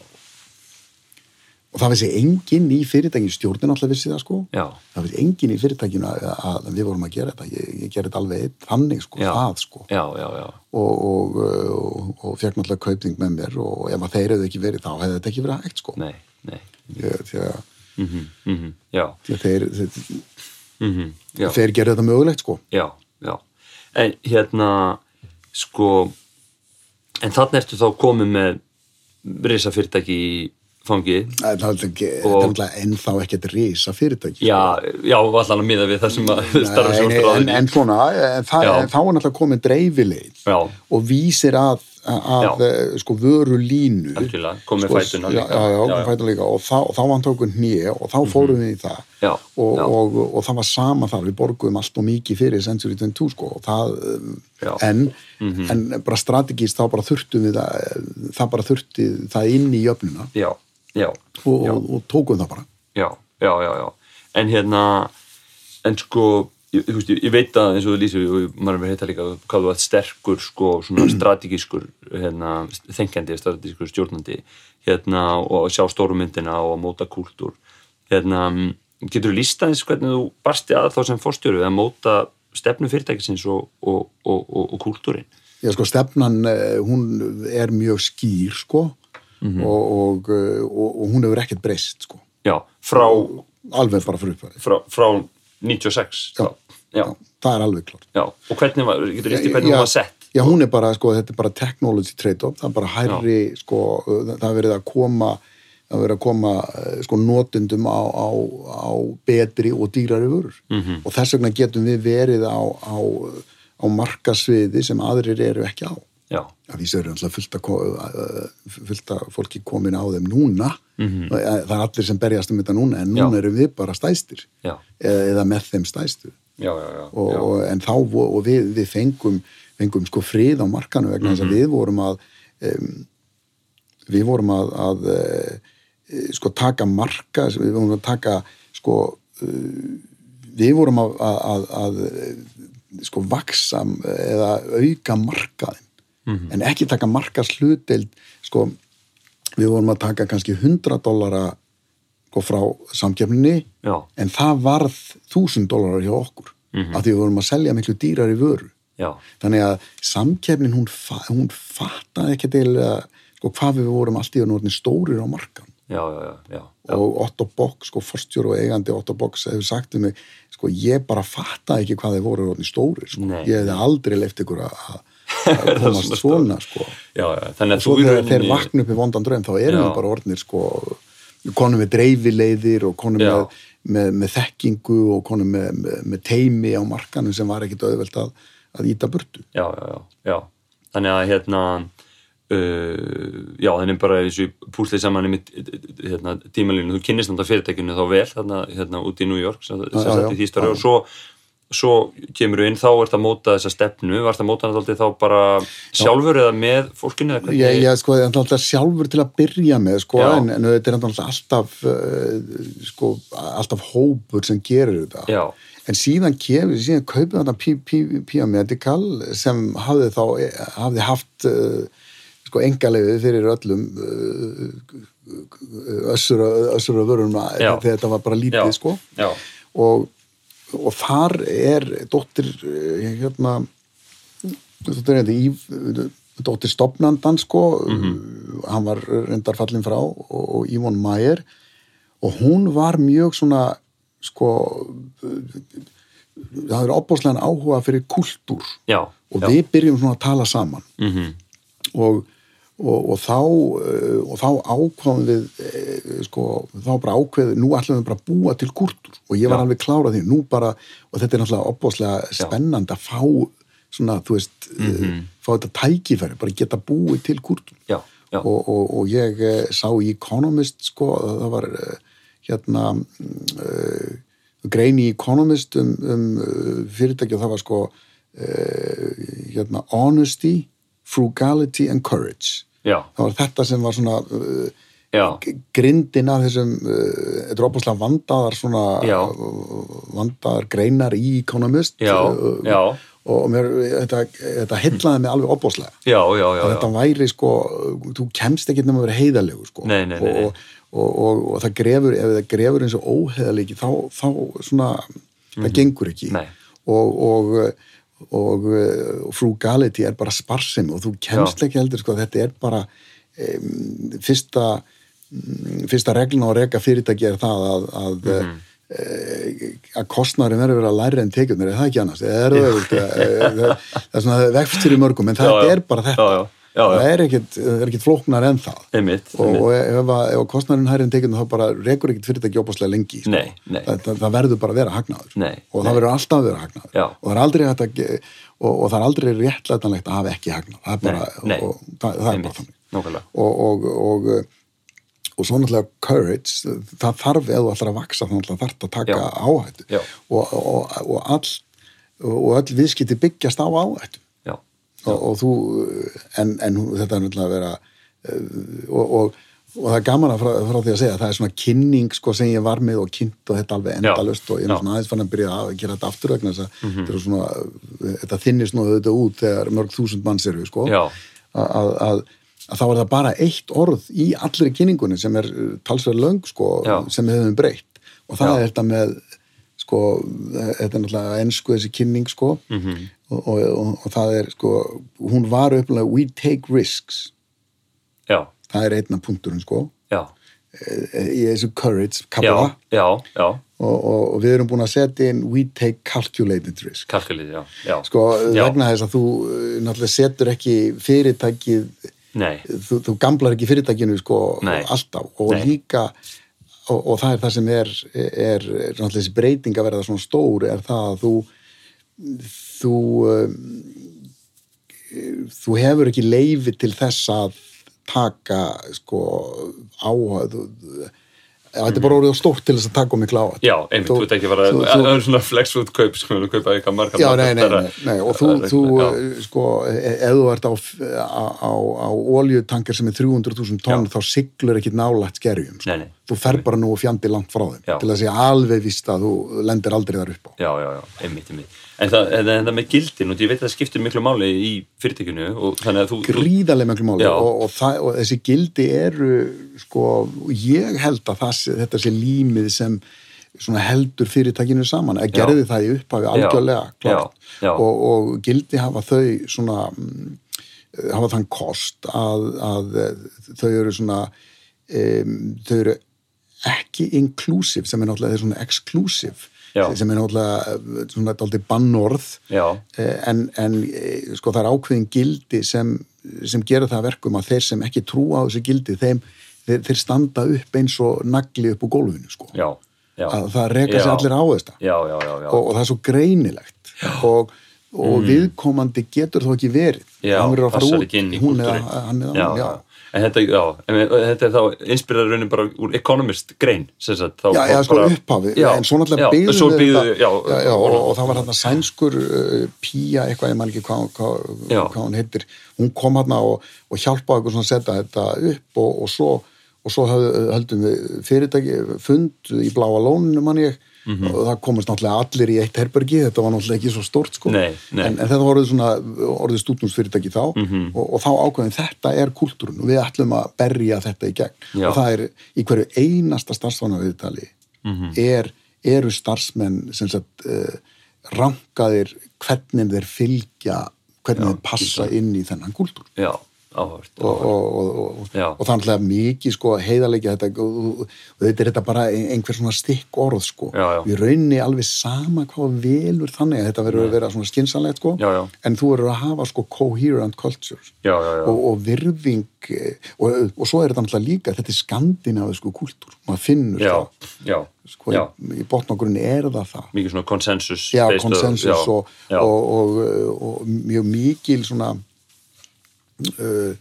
Speaker 2: og það vissi enginn í fyrirtækinu stjórnin alltaf vissi það sko.
Speaker 1: Já.
Speaker 2: það vissi enginn í fyrirtækinu að, að við vorum að gera þetta. Ég, ég gerði þetta alveg einn þannig sko
Speaker 1: Já.
Speaker 2: það sko.
Speaker 1: Já, já, já,
Speaker 2: og, og, og, og fekk náttúrulega kaupning með mér og ef að þeir hefðu ekki verið þá hefði þetta ekki verið hægt sko.
Speaker 1: Nei, nei,
Speaker 2: Ég- því að,
Speaker 1: mhm, mhm, já,
Speaker 2: því að þeir, þeir,
Speaker 1: mhm, já,
Speaker 2: þeir gerðu þetta mögulegt sko.
Speaker 1: Já, já, en hérna, sko, en þannig ertu þá komið með risa fyrirtæki í fangið,
Speaker 2: Það er náttúrulega ennþá ekkert risa fyrirtæki.
Speaker 1: já, já, allan að miða við það sem að starfa
Speaker 2: Nei,
Speaker 1: varstu
Speaker 2: nei, en, svona, en, það,
Speaker 1: Já.
Speaker 2: en þá er náttúrulega komin dreifileið
Speaker 1: Já.
Speaker 2: og vísir að,
Speaker 1: Já.
Speaker 2: eh, sko vöru línu.
Speaker 1: Algjörlega, kom með
Speaker 2: sko,
Speaker 1: fætuna líka.
Speaker 2: Já, já,
Speaker 1: Já,
Speaker 2: fætuna líka og þá, og var hann tókun hnið og þá fórum við í það. Og,
Speaker 1: já.
Speaker 2: og, og, það var sama þar, við borguðum allt og mikið fyrir Century 22 sko og það, um,
Speaker 1: Já. Mhm.
Speaker 2: en, en bara strategist þá bara þurftum við það, það bara þurfti það inn í jöfnuna og, og, og tókum það bara.
Speaker 1: Já, já, já. En hérna, en sko ég, ég, ég veit að eins og þú lýsir og maður er heita líka hvað þú ert sterkur sko, svona strategískur hérna, þengjandi, strategískur stjórnandi hérna, og sjá stórumyndina og móta kúltúr hérna, getur þú lísta eins hvernig þú barsti að þá sem fórstjóru að móta stefnu fyrirtækisins og, og, og, og kúltúrin
Speaker 2: Já, sko, stefnan, eh, hún er mjög skýr, sko
Speaker 1: Mhm.
Speaker 2: og, og, og hún hefur ekkert breyst, sko
Speaker 1: já, frá,
Speaker 2: alveg bara fyrir uppvæði
Speaker 1: frá, frá 96
Speaker 2: Já.
Speaker 1: þá. Já,
Speaker 2: það er alveg klart
Speaker 1: já, og hvernig var, getur í hvernig
Speaker 2: Já,
Speaker 1: hún var sett?
Speaker 2: Já, hún er bara, sko, þetta er bara technology trade-off, það er bara hærri, sko, það er verið að koma, það er verið að koma, eh, sko, notundum á, á, á betri og dýrari vörur.
Speaker 1: Mhm.
Speaker 2: Og þess vegna getum við verið á, á, á markasviði sem aðrir eru ekki á.
Speaker 1: já,
Speaker 2: því sem eru alltaf fullt að, að- fullt að fólki komin á þeim núna. Það er allir sem berjast um þetta núna en núna erum við bara stæstir
Speaker 1: já,
Speaker 2: eða, eða með þeim stæstu
Speaker 1: já, já,
Speaker 2: og, og, en þá og við, við fengum, fengum sko frið á markanu vegna þess að við vorum að um, við vorum að, að uh, sko taka marka við vorum að taka sko uh, við vorum að, að, að, að sko vaksa eða auka markaðin en ekki taka markas hlutdeild sko við vorum að taka kannski 100 dollara sko, frá samkefninni
Speaker 1: já,
Speaker 2: en það varð 1000 dólarar hjá okkur af því við vorum að selja miklu dýrari vöru
Speaker 1: já,
Speaker 2: þannig að samkefnin hún, hún fattaði ekki til sko, hvað við vorum allt í að orðin stórir á markan.
Speaker 1: Já, já, já, já.
Speaker 2: og Otto Bock, sko, forstjóru og eigandi Otto Bock hefur sagt um mig sko, ég bara fattaði ekki hvað þeir voru orðin stórir sko. Ég hefði aldrei leift ykkur að að- að komast svona sko.
Speaker 1: já, já, þannig
Speaker 2: og
Speaker 1: að
Speaker 2: svo
Speaker 1: þú í
Speaker 2: þegar þeir vakna upp í vondan draum þá erum við bara orðnir sko, konum með dreifileiðir og konum með, með, með þekkingu og konum með, með, teimi á markanum sem var ekkit auðvelt að, að íta burtu.
Speaker 1: Já, já, já, já. þannig að hérna uh, já, þannig bara þessu púslið saman í mitt hérna, tímalínu, þú kynnist þetta fyrirtækinu þá vel þarna, hérna, út í New York sem, sem
Speaker 2: Já, já.
Speaker 1: og svo svo kemur þú inn, þá ert að móta þessa stefnu, varst að móta hann alltaf þá bara sjálfur eða með fólkinu
Speaker 2: ég, ég sko, ég er alltaf sjálfur til að byrja með sko,
Speaker 1: Já.
Speaker 2: en, en þetta er alltaf alltaf uh, sko, alltaf hópur sem gerir þetta
Speaker 1: Já,
Speaker 2: en síðan kemur, síðan kaupið P- P- Pia Medical sem hafði þá, hafði haft uh, sko engalegu fyrir öllum uh, össur össur og vörum
Speaker 1: Já.
Speaker 2: þegar þetta var bara lítið
Speaker 1: Já.
Speaker 2: sko
Speaker 1: já,
Speaker 2: og, og þar er dóttir eh, hérna dóttir, hérna, í, dóttir stopnandan sko. Hann var reyndar fallin frá og, Ívon Mæger og hún var mjög svona sko það er opbáslegan áhuga fyrir kultúr.
Speaker 1: Já,
Speaker 2: og
Speaker 1: já.
Speaker 2: við byrjum svona að tala saman.
Speaker 1: Mhm.
Speaker 2: og, og, og þá eh, og þá ákváðum við eh, sko, þá bara ákveðið nú ætlum við bara að búa til kultúr og ég var
Speaker 1: Já.
Speaker 2: alveg klárað því, nú bara og þetta er náttúrulega opbáslega spennandi að fá svona, þú veist mm fá þetta tækifæri, bara geta búið til
Speaker 1: já,
Speaker 2: og, og, og ég sá í Economist sko, það var hérna uh, grein í Economist um, um fyrirtæki og það var sko uh, hérna honesty, frugality and courage
Speaker 1: já,
Speaker 2: það var þetta sem var svona uh, grindin af þessum uh, þetta er opaslega vandaðar svona uh, vandaðar greinar í Economist
Speaker 1: já,
Speaker 2: uh,
Speaker 1: já,
Speaker 2: og mér, þetta, þetta hellaði mig alveg að þetta væri sko, þú kemst ekki nema að vera heiðalegu sko.
Speaker 1: Nei, nei, nei.
Speaker 2: Og, og, og, og það grefur, ef það grefur eins og óheðalegi þá, þá svona það gengur ekki. Og, og, og frugality er bara sparsemi og þú kemst ekki heldur sko, þetta er bara um, fyrsta mm, fyrsta reglun á að reka fyrirtæki er það að, að mm. að kostnæri verður að vera læri en tekjurnir, er það ekki annars? Eða er það, það, það er svona vextur í mörgum, en það
Speaker 1: já.
Speaker 2: er bara þetta.
Speaker 1: Já, já, já,
Speaker 2: það er ekkit, það er ekkit flóknar en það.
Speaker 1: Einmitt,
Speaker 2: og,
Speaker 1: einmitt.
Speaker 2: og ef, að- ef kostnærin hæri en tekjurnir þá bara rekur ekkit fyrirtæki opaslega lengi sko.
Speaker 1: Nei, nei.
Speaker 2: Það, það, það verður bara að vera hagnaður.
Speaker 1: Nei,
Speaker 2: og það verður alltaf að vera hagnaður.
Speaker 1: Já.
Speaker 2: og það er aldrei að og, og það er aldrei réttlætanlegt að hafa ekki hagnað. Það er bara, og, það, það er bara þannig. og, og, og, og svo náttúrulega courage, það þarf þú ætlar að vaksa þá náttúrulega þarf að taka
Speaker 1: Já.
Speaker 2: áhættu. Og, og, og all og öll viðskipti byggjast á áhættu og, og þú en, en þetta er náttúrulega að vera eh, og, og og það er gaman að frá, frá því að segja það er svona kynning sko sem ég var með og kynnt og þetta alveg endalust og ég er svona aðeins fann að byrja að gera þetta aftur vegna þess að þetta, er svona, þetta þinnist nú auðvitað út þegar mörg þúsund manns eru sko. Að, að, þá er það bara eitt orð í allri kynningunni sem er uh, talsverð löng sko
Speaker 1: Já.
Speaker 2: sem höfum breytt. Og það
Speaker 1: Já.
Speaker 2: er þetta með sko, þetta er náttúrulega ennsku þessi kynning sko
Speaker 1: Mhm.
Speaker 2: -hmm. og, og, og, og það er sko hún var upplega we take risks
Speaker 1: já,
Speaker 2: það er einna punkturinn sko
Speaker 1: já,
Speaker 2: í þessu courage
Speaker 1: já,
Speaker 2: kapla
Speaker 1: já, já,
Speaker 2: og, við erum búin að setja inn we take calculated risk
Speaker 1: kalkulið, já, já.
Speaker 2: sko vegna þess að þú uh, náttúrulega setur ekki fyrirtækið þú, þú gamlar ekki fyrirtækinu sko
Speaker 1: Nei.
Speaker 2: alltaf og
Speaker 1: Nei.
Speaker 2: líka og, og það er það sem er, er, náttúrulega þessi breyting að verða svona stór er það að þú þú um, þú hefur ekki leifi til þess að taka sko þú- þetta er bara orðið of stórt til þess að taka um mikla áhæð
Speaker 1: já, einmitt, þú ert ekki að vera
Speaker 2: þú-
Speaker 1: það er svona flex food kaup sko, þú kaupa eitthvað margar
Speaker 2: Já, nei, nei, nei, og þú, eh, sko, e- ef þú ert á, á, oljutankar sem er 300.000 tonn, þá siglur ekki nálægt skerjum, sko.
Speaker 1: Nei, nei.
Speaker 2: Þú fer bara nú og fjandi langt frá þeim,
Speaker 1: Já.
Speaker 2: til að segja alveg víst að þú lendir aldrei þar upp á.
Speaker 1: Já, já, já, einmitt, einmitt. En það, en, það með gildin, og ég veit að það skiptir miklu máli í fyrirtækinu og þannig að þú...
Speaker 2: Gríðarlega miklu máli
Speaker 1: Já.
Speaker 2: og, og, það, og þessi gildi eru, sko, ég held að það, þetta sé límið sem heldur fyrirtækinu saman, að
Speaker 1: Já.
Speaker 2: gerði það í upphafi algjörlega, klart.
Speaker 1: Já, já.
Speaker 2: Og, og gildi hafa þau svona mm, hafa þann kost að, að þau eru svona um, þau eru ekki inclusive sem er náttúrulega svona exclusive
Speaker 1: Já.
Speaker 2: sem er náttúrulega svona daldið bannorð Eh, en, en eh, sko það er ákveðin gildi sem, sem gera það að verkum að þeir sem ekki trúa á þessi gildi þeim, þeir, þeir standa upp eins og nagli upp úr gólfinu sko.
Speaker 1: já, já.
Speaker 2: að það reka sér allir á þetta og, og það er svo greinilegt og, og viðkomandi getur þó ekki verið
Speaker 1: Mm.
Speaker 2: Hann verður að fara út hún eða hann eða hann.
Speaker 1: En þetta, já, en þetta er þá inspirað raunin bara úr Economist grein, sagt. þá-
Speaker 2: Já, já, sko
Speaker 1: bara-
Speaker 2: upphafi,
Speaker 1: Já,
Speaker 2: en svo náttúrulega byggðu þetta- og, og það var hérna sænskur uh, Pía, eitthvað, ég man ekki hvað, hvað,
Speaker 1: Já.
Speaker 2: hvað hún heitir, hún kom hérna og, og hjálpaði okkur svona að setja þetta upp og, og svo, og svo höldum við fyrirtæki fund í bláa lóninu mann ég
Speaker 1: Mhm.
Speaker 2: og það komast náttúrulega allir í eitt herbergi, þetta var náttúrulega ekki svo stórt sko,
Speaker 1: Nei, nei.
Speaker 2: En, en þetta var orðið svona orðið stúdnúsfyrirtæki þá
Speaker 1: Mhm.
Speaker 2: og, og þá ákveðin þetta er kultúrun og við ætlum að berja þetta í gegn
Speaker 1: Já.
Speaker 2: og það er í hverju einasta starfsfanna viðtali
Speaker 1: Mhm.
Speaker 2: er, eru starfsmenn sem sagt uh, rankaðir hvernig þeir fylgja hvernig þeir passa inn í þennan kultúr
Speaker 1: Já, áhört.
Speaker 2: og, og, og, og, það er mikið sko heiðarleikja þetta og, þetta er þetta bara einhver svona stikk orð sko.
Speaker 1: Já, já.
Speaker 2: við raunni alveg sama hvað velur þannig að þetta verður að vera svona skinsanlegt sko.
Speaker 1: Já,
Speaker 2: en þú verður að hafa sko coherent culture og, og virðing eh, og, og svo er þetta náttúrulega líka þetta er skandinavisku kultúr maður finnur það. sko, í, botnogrunni er það það.
Speaker 1: Mikið svona konsensus.
Speaker 2: já, konsensus og mjög mikil svona uh,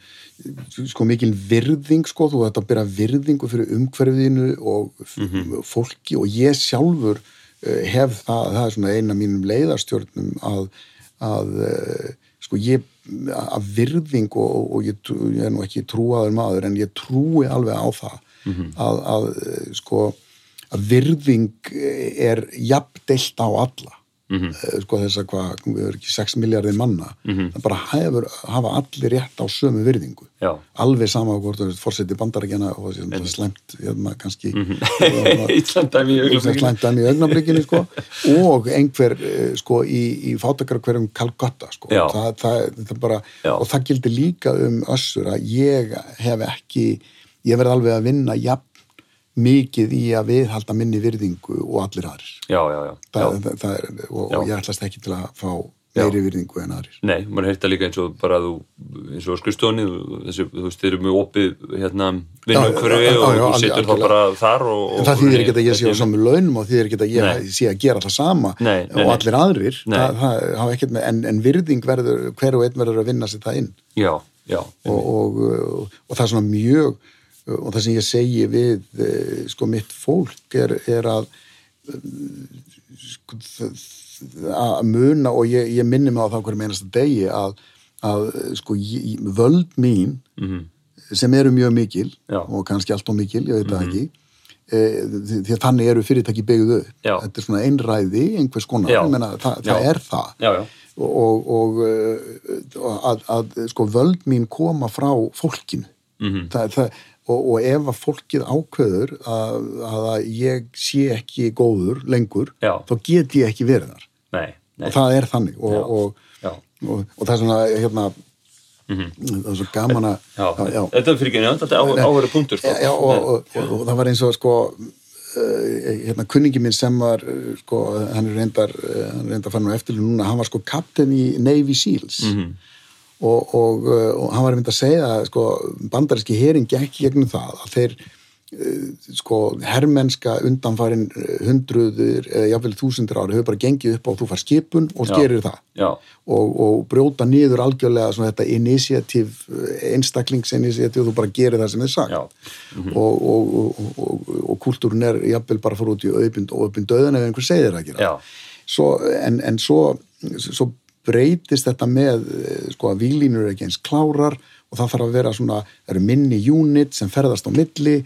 Speaker 2: sko mikil virðing sko, þú ætti að byrja virðingu fyrir umhverfiðinu og
Speaker 1: Mhm.
Speaker 2: fólki og ég sjálfur uh, hef það, það er svona eina mínum leiðarstjórnum að, að uh, sko ég að virðing og, og ég, trú- ég er nú ekki trúaður maður en ég trúi alveg á það
Speaker 1: Mhm.
Speaker 2: að, að uh, sko að virðing er jafndeilt á alla
Speaker 1: Mhm.
Speaker 2: Eh, sko þess að hvað, við erum ekki 6 miljardir manna
Speaker 1: Mhm.
Speaker 2: það bara hefur, hafa allir rétt á sömu virðingu
Speaker 1: Já.
Speaker 2: alveg sama á hvort fórseti bandarækjana og þessi
Speaker 1: Einmitt.
Speaker 2: slæmt hérna kannski
Speaker 1: Íslandæmi í augnablikinu.
Speaker 2: slæmt dæmi í augnablikinu sko og einhver eh, sko í, í fátakar hverjum Calcutta sko það, það, það bara, og það gildi líka um össur að ég hef ekki ég verð alveg að vinna jafn mikið í að viðhalda minni virðingu og allir aðrir.
Speaker 1: Já, já, já.
Speaker 2: það,
Speaker 1: já.
Speaker 2: það, það er, og, og ég ætlast ekki til að fá meiri virðingu en aðrir.
Speaker 1: Nei, maður heyrta líka eins og bara þú, eins og skrifstofunni, þessi, þú veist, þeir eru mjög opið hérna vinnumhverfi og þú situr þá bara þar og...
Speaker 2: En það þýðir ekki að ég sé á samu launum og þýðir ekki að ég sé að gera það sama
Speaker 1: Nei, nei,
Speaker 2: og allir aðrir. Það, hafa ekkert með, en, en virðing verður hver og einn verður að vinna sér það inn.
Speaker 1: Já, já,
Speaker 2: og, og, og það er svona mjög og það sem ég segi við eh, sko mitt fólk er, er að eh, sko, að muna og ég, ég minni mig á það hverjum einasta degi að, að sko ég, völd mín
Speaker 1: Mhm.
Speaker 2: sem eru mjög mikil
Speaker 1: Já.
Speaker 2: og kannski allt og mikil, ég veit það ekki e, því því að þannig eru fyrirtæki byggðu.
Speaker 1: Já.
Speaker 2: þetta er svona einræði einhvers konar, meina, það, það er það
Speaker 1: Já, já,
Speaker 2: og, og, og að, að sko völd mín koma frá fólkinu
Speaker 1: Mhm.
Speaker 2: það, það, og, og ef að fólkið ákveður að, að ég sé ekki góður lengur
Speaker 1: Já.
Speaker 2: þá get ég ekki verið þar
Speaker 1: nei, nei.
Speaker 2: og það er þannig og,
Speaker 1: Já.
Speaker 2: og,
Speaker 1: Já.
Speaker 2: og, og það er svona hérna það er svo gaman að
Speaker 1: þetta er fyrir nefnd, þetta er áhverju punktur sko.
Speaker 2: já, og, og, og, og það var eins og sko uh, hérna kunningi minn sem var uh, sko, hann er reyndar uh, hann er reyndar fann á eftirlun núna, hann var sko kapten í Navy Seals
Speaker 1: Mhm.
Speaker 2: Og, og, uh, og hann var einmitt að segja að sko, bandaríski herin gekk gegnum það að þeir uh, sko herrmennska undanfarin uh, hundruður eða jafnvel þúsundir ári hefur bara gengið upp á að þú far skipun og
Speaker 1: Já.
Speaker 2: gerir það
Speaker 1: Já,
Speaker 2: og, og brjóta niður algjörlega svona þetta initiativ einstaklingsinitiativ þú bara gerir það sem þið sagt
Speaker 1: Já.
Speaker 2: og, og, og, og, og kultúrun er jafnvel bara að fara út í auðbind og auðbind döðan ef einhver segir það að
Speaker 1: Já.
Speaker 2: svo, en, en svo, svo breytist þetta með eh, sko að výlínur er ekki eins klárar og það þarf að vera svona, það eru minni unit sem ferðast á milli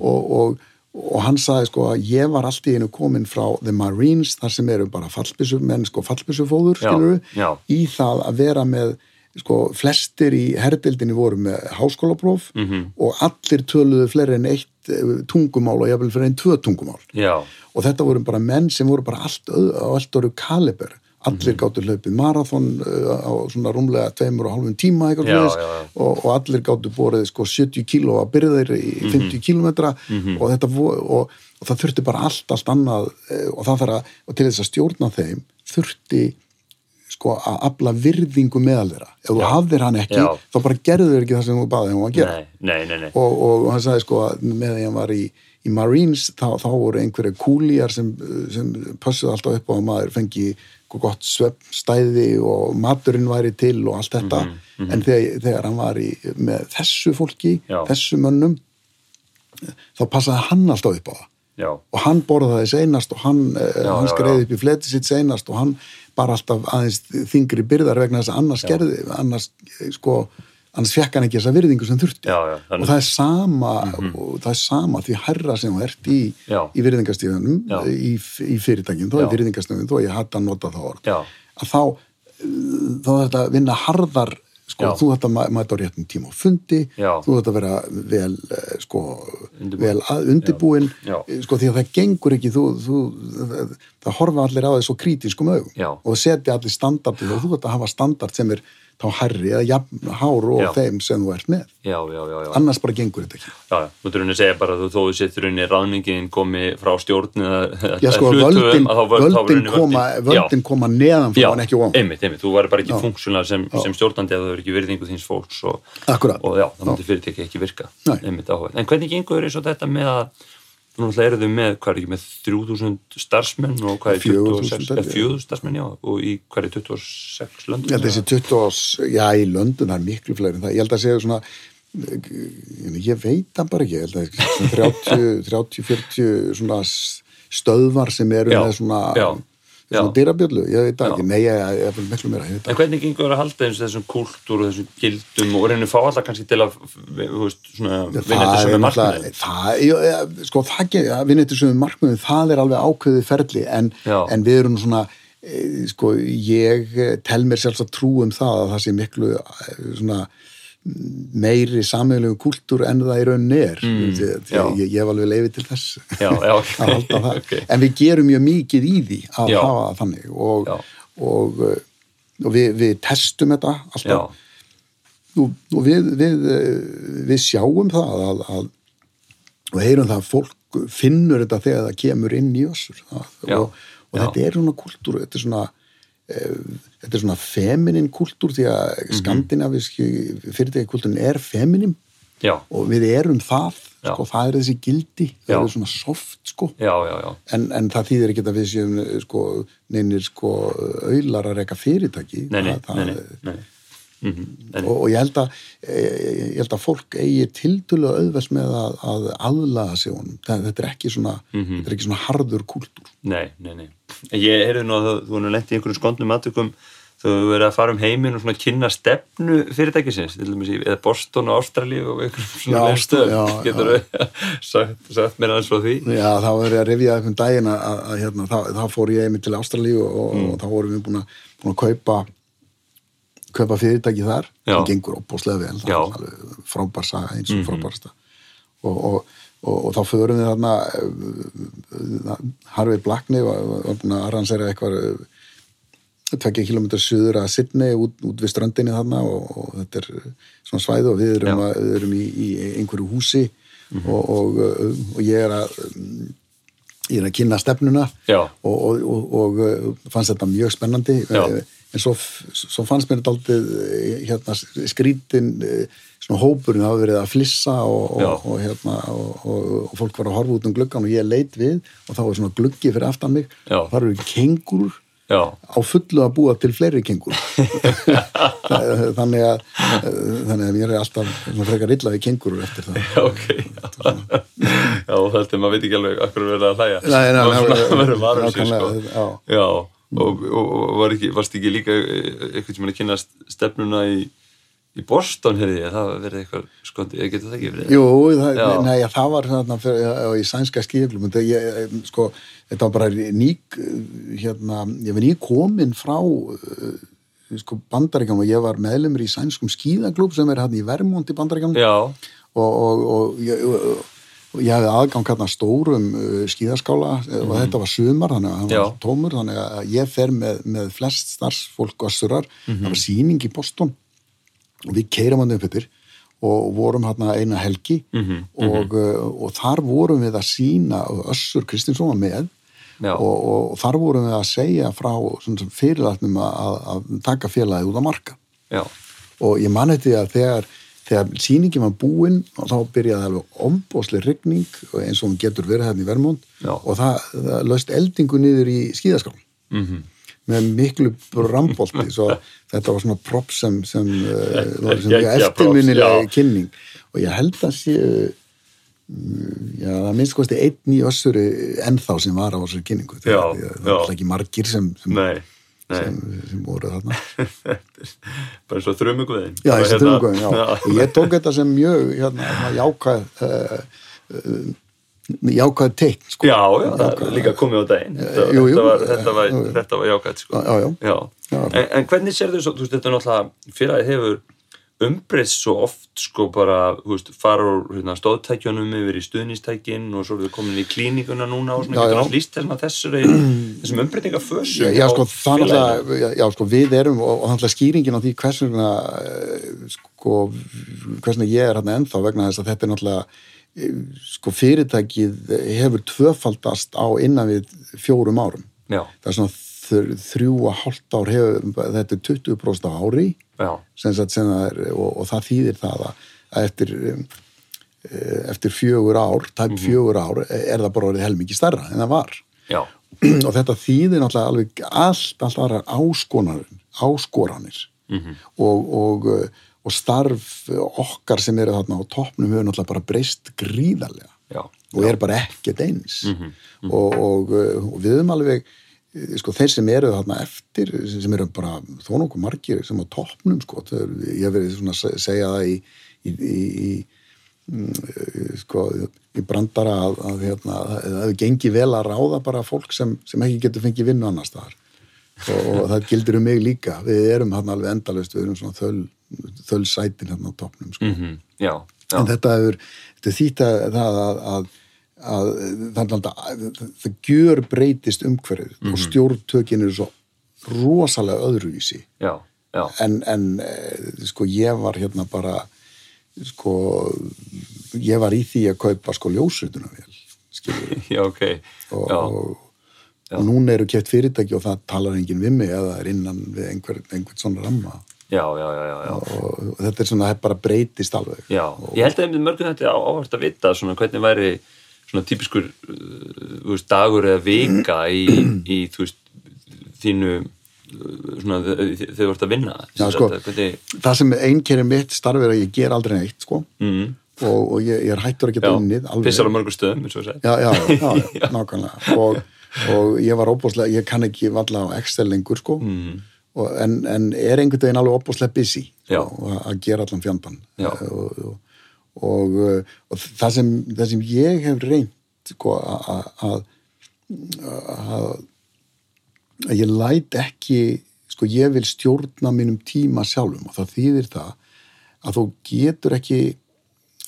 Speaker 2: og, og, og hann sagði sko að ég var allt í einu komin frá The Marines þar sem eru bara fallbissur menn sko fallbissufóður
Speaker 1: Já,
Speaker 2: skilur
Speaker 1: já.
Speaker 2: í það að vera með sko flestir í herdeildinni voru með háskólapróf
Speaker 1: Mhm.
Speaker 2: -hmm. og allir töluðu fleiri en eitt eh, tungumál og jafnvel fyrir einn tvö tungumál
Speaker 1: já,
Speaker 2: og þetta voru bara menn sem voru bara allt, öð- á allt öru kaliber allir gáttu hlaupið marathon uh, á svona rúmlega tveimur og hálfum tíma eitthvað
Speaker 1: Já, já, já.
Speaker 2: Og, og allir gáttu borðið sko 70 kíló að byrðir í 50 kílómetra. Og, þetta og, og það þurfti bara allt, allt annað eh, og það þarf að, og til þess að stjórna þeim þurfti sko að afla virðingu meðal þeirra. Ef þú hafðir hann ekki, þá bara gerðu þeir ekki það sem þú baðið um að gera.
Speaker 1: Nei, nei, nei,
Speaker 2: og, og hann sagði sko að með því hann var í, í Marines þá, þá voru einhverju kúlíjar sem, sem pössuð alltaf upp á að maður fengi gott svefnstæði og maturinn væri til og allt þetta.
Speaker 1: Mhm,
Speaker 2: en þegar, þegar hann var í, með þessu fólki,
Speaker 1: Já.
Speaker 2: þessu mönnum þá passaði hann alltaf upp á það.
Speaker 1: Já,
Speaker 2: og hann borðaði seinast og hann, já, hann
Speaker 1: já,
Speaker 2: skreiði
Speaker 1: já.
Speaker 2: upp í fleti sitt seinast og hann bara alltaf aðeins þingri byrðar vegna þess að annars gerði, annars sko annars fekk hann ekki þessa virðingu sem þurfti.
Speaker 1: Já, já,
Speaker 2: og það er sama og það er sama því herra sem þú ert í, í virðingastíðunum í, í fyrirtækjum, þó
Speaker 1: Já.
Speaker 2: er virðingastíðunum þó ég hatt að nota það orð. Að þá, þá er þetta að vinna harðar sko,
Speaker 1: Já.
Speaker 2: þú þetta mæta á réttum tíma á fundi,
Speaker 1: Já.
Speaker 2: þú þetta vera vel, eh, sko, vel að, undirbúin,
Speaker 1: Já.
Speaker 2: Eh, sko, því að það gengur ekki, þú, þú það, horfa allir á svo krítiskum augum. Og setja allir standardi og þú þetta hafa standard sem er þá herri eða jafn hár og
Speaker 1: Já.
Speaker 2: þeim sem þú ert með.
Speaker 1: Já, já, já, já.
Speaker 2: annars bara gengur þetta ekki.
Speaker 1: Þú að segja bara að þú þó þú settur unni ráðningin komi frá stjórn eða
Speaker 2: Já, sko, völdin,
Speaker 1: að
Speaker 2: völdin,
Speaker 1: verður
Speaker 2: koma,
Speaker 1: völdin-
Speaker 2: völdin koma neðan frá hann ekki ofan.
Speaker 1: einmitt, einmitt, þú væri bara ekki funksjónar sem, sem stjórnandi ef þú verður ekki virðingu þíns fólks og, og já, það myndi fyrirtæki ekki virka. Einmitt. En hvernig gengur eins og þetta með að nú eru þau með, hvað er ekki með 3000 starfsmenn og hvað er
Speaker 2: 4.000
Speaker 1: 26, eða 4000 starfsmenn, já, og í hvað er 26 löndum?
Speaker 2: Ég held að þessi 20 ás, já í það er miklu fleiri en það, ég held að segja svona ég veit það bara ekki. Ég held að svona 30, 30 40 svona stöðvar sem eru
Speaker 1: Já,
Speaker 2: með svona,
Speaker 1: já,
Speaker 2: svona
Speaker 1: já.
Speaker 2: dyrabjöllu, ég veit ekki. Nei, ég, er miklu meira, ég veit
Speaker 1: En hvernig gengur að halda eins þessum kultúr og þessum gildum og reynir fá alltaf kannski til að vinna þetta sem
Speaker 2: er
Speaker 1: er markmiðin?
Speaker 2: það, sko það ekki, að vinna þetta sem markmiðum, það er alveg ákveðið ferli en, en við erum svona e, sko ég eh, tel mér sjálfs að trú um það að það sé miklu eh, svona meiri sammeðlegu kúltúr en það í rauninni er. Mm, ég, ég hef alveg leiði til þess
Speaker 1: Já, já,
Speaker 2: að halda það.
Speaker 1: ok.
Speaker 2: en við gerum mjög mikið í því að
Speaker 1: Já.
Speaker 2: hafa þannig. Og, og, og við, við testum þetta alltaf. Og, og við, við, við sjáum það að, að og heyrum það að fólk finnur þetta þegar það kemur inn í
Speaker 1: Já,
Speaker 2: og, þetta er svona kultúr þetta er svona þetta er svona feminin kultúr því að
Speaker 1: Mhm.
Speaker 2: skandinaviski fyrirtæki kultúrin er feminin
Speaker 1: já,
Speaker 2: og við erum það sko, það er þessi gildi, það
Speaker 1: Já.
Speaker 2: er svona soft sko
Speaker 1: já,
Speaker 2: en, en það þýðir ekki að við séum sko, neynir sko auðlar að reka fyrirtæki
Speaker 1: Nei, nei,
Speaker 2: það,
Speaker 1: nei, nei. Mm en,
Speaker 2: og, og ég held að eh, ég held að fólk eigi tildulega auðvels með að, að aðlaga sig honum. Það, þetta er ekki svona
Speaker 1: Mhm.
Speaker 2: þetta er ekki svona harður kúltúr.
Speaker 1: Nei, nei, nei. Ég heyrði nú að þú- erum lent í einhverjum skondnum aðtökum þú hefur verið að fara um heiminn og svona kynna stefnu fyrirtækisins til dæmis í eða Boston og Ástralíu og einhverjum svona
Speaker 2: já,
Speaker 1: getur þú sagt, sagt mér aðeins frá því?
Speaker 2: Já, þá verður ég að rifja upp um daginn að, að, að hérna, þá, þá fór ég einmitt til Ástralíu og,
Speaker 1: Mm.
Speaker 2: og þá vorum við búin að, búin að kaupa kaupa fyrirtæki þar það gengur opbúslega vel. Frábær saga eins og
Speaker 1: Mhm.
Speaker 2: frábærasta og, og, og, og þá förum við þarna uh, Harvey Blackney arransera eitthvað uh, tvekja kilometrar suður að Sydney út, út við ströndinni þarna og, og þetta er uh, svona svæði og við erum, að, við erum í, í einhverju húsi. Og, og, uh, og ég er að ég er að kynna stefnuna. Og, og, og, og fannst þetta mjög spennandi.
Speaker 1: Já.
Speaker 2: Eh, en svo, svo fannst mér þetta aldrei hérna, skrítin eh, svona hópurinn hafa verið að flissa og, og, og, hérna, og, fólk var að horfa út um gluggan og ég leit við og þá var svona gluggi fyrir aftan mig.
Speaker 1: Já.
Speaker 2: og þar eru kengurur
Speaker 1: Já,
Speaker 2: á fullu að búa til fleiri kengur þannig að þannig að mér er alltaf frekar illa við kengurur eftir það.
Speaker 1: Já, ok. Já, já þetta maður veit ekki alveg akkur verið að hlæja.
Speaker 2: Nei, nei,
Speaker 1: svona
Speaker 2: nei,
Speaker 1: verður var um sig,
Speaker 2: nákvæmlega,
Speaker 1: sko.
Speaker 2: já.
Speaker 1: Já, og, og, var ekki, varst ekki líka eitthvað sem er að kynna stefnuna í, í Boston, hefði ég, það verið eitthvað skondi, ég geti það ekki verið?
Speaker 2: Jú, það, nei, það var þarna fyrir, í sænska skíðaklum ég, sko, þetta var bara nýk hérna, ég var nýk komin frá sko, bandaríkjum og ég var meðlumur í sænskum skíðaklub sem er hann í Vermont í bandaríkjum og, og, og, og ég hefði aðgang hérna stórum uh, skíðaskála og þetta var sumar þannig að hann
Speaker 1: Mhm. Já.
Speaker 2: var tómur þannig að ég fer með, með flest starfsfólk össurar,
Speaker 1: Mhm.
Speaker 2: það var sýning í Boston. Og við keirum hann upp yfir og vorum hérna eina helgi.
Speaker 1: Mhm,
Speaker 2: og, uh, og þar vorum við að sína og Össur Kristinsson var með. Og, og, og þar vorum við að segja frá fyrirlætnum að, að, taka félagið út á marka
Speaker 1: já,
Speaker 2: og ég mani því að þegar, þegar sýningin var búin og þá byrjaði alveg ombóðslega rigning eins og hún getur verið hérna í Vermont.
Speaker 1: Já.
Speaker 2: og það, það löst eldingu niður í skíðaskálum
Speaker 1: mhm.
Speaker 2: Með miklu brambolti svo þetta var svona prop sem, sem, uh, var eftirminnilega kynning. Og ég held að sé mm, já, það minnst kosti einn í össuri ennþá sem var á þessari kynningu.
Speaker 1: Já,
Speaker 2: það það var ekki margir sem, sem, sem, sem voru þarna
Speaker 1: bara eins og þrjumugveðin
Speaker 2: Já, þessi
Speaker 1: Hérna-
Speaker 2: þrjumgóðin, já. Og ég tók þetta sem mjög hérna, jákvæð uh, uh, jákvæð teikn, sko.
Speaker 1: Já, já, er líka komið á daginn þetta,
Speaker 2: jú, jú.
Speaker 1: þetta, var, þetta, var, þetta var jákvæmt sko.
Speaker 2: Já, já.
Speaker 1: En, en hvernig sér þau svo, þú veist, þetta er náttúrulega fyrir að hefur umbreyst svo oft sko bara, veist, fara úr hérna, stóðtækjunum yfir í stuðnistækin og svo eru þau komin í klíninguna núna og svona,
Speaker 2: Já, já.
Speaker 1: slýst þessum að þessari þessum umbreytingafössu
Speaker 2: Já, já, sko, já, sko, við erum og, og náttúrulega skýringin á því hvers vegna eh, sko, hvers vegna ég er hérna ennþá vegna þess að þetta er náttúrulega eh, sko, fyrirtækið hefur tvöfaldast á innan við fjórum árum. Það er svona þrjú og hálft ár hefur, þetta er 20% á ári sem sagt, sem það er, og, og það þýðir það að að eftir um, eh, eftir fjögur ár, tæp fjögur ár er það bara orðið helmingi stærra en það var.
Speaker 1: Já,
Speaker 2: og þetta þýðir náttúrulega alveg allt, allt aðrar áskoranir áskoranir.
Speaker 1: Mhm.
Speaker 2: og, og, uh, og starf okkar sem eru þarna á toppnum hefur náttúrulega bara breyst gríðarlega.
Speaker 1: Já,
Speaker 2: og er bara ekkert eins.
Speaker 1: Mhm,
Speaker 2: og, og, og við höfum alveg eh, sko þeir sem eru þarna eftir sem eru bara þó nokkuð margir sem á toppnum sko, eru- ég hef verið svona að se- segja það í, í, í, í mm, sko, í brandara að, að, hérna, að það gengi vel að ráða bara fólk sem, sem ekki getur fengið vinnu annars staðar. Og, og það gildir um mig líka. Við erum hann alveg endalust við erum svona þöl, þöl sætin hérna á toppnum sko.
Speaker 1: mhm, já, já,
Speaker 2: en þetta hefur þetta þýtt að það að, að, að það, gjör breytist umhverfið og stjórntökin eru svo rosalega öðruvísi.
Speaker 1: Já, já,
Speaker 2: en, en eh, sko ég var hérna bara sko ég var í því að kaupa sko ljósutuna vel
Speaker 1: já, ok,
Speaker 2: og,
Speaker 1: já,
Speaker 2: og, og núna eru keft fyrirtæki og það talar enginn við mig eða er innan við einhver, einhvern svona ramma.
Speaker 1: Já, já, já,
Speaker 2: og, og þetta er svona, það bara breytist alveg.
Speaker 1: Já, ég held að einmitt mörgum þetta áhvert að vita svona hvernig væri svona típiskur uh, veist, dagur eða vika í, í veist, þínu uh, svona þegar þú ert að vinna
Speaker 2: Já, sko.
Speaker 1: sagt, hvernig,
Speaker 2: það sem einkerri mitt starf er að ég ger aldrei neitt sko.
Speaker 1: Mm,
Speaker 2: og, og ég, ég er hættur að geta unnið
Speaker 1: pissar á mörgum stöðum
Speaker 2: já, já, já, nákvæmlega. Og, og ég var óbúslega, ég kann ekki valla á Excel lengur sko.
Speaker 1: Mm,
Speaker 2: og, en, en er einhvern veginn alveg opbúslega busy og að- gera allan fjandan
Speaker 1: Já.
Speaker 2: og, og, og, uh, og það, sem, það sem ég hef reynt sko, að- að ég læt ekki sko ég vil stjórna mínum tíma sjálfum. Og það þýðir það að þú getur ekki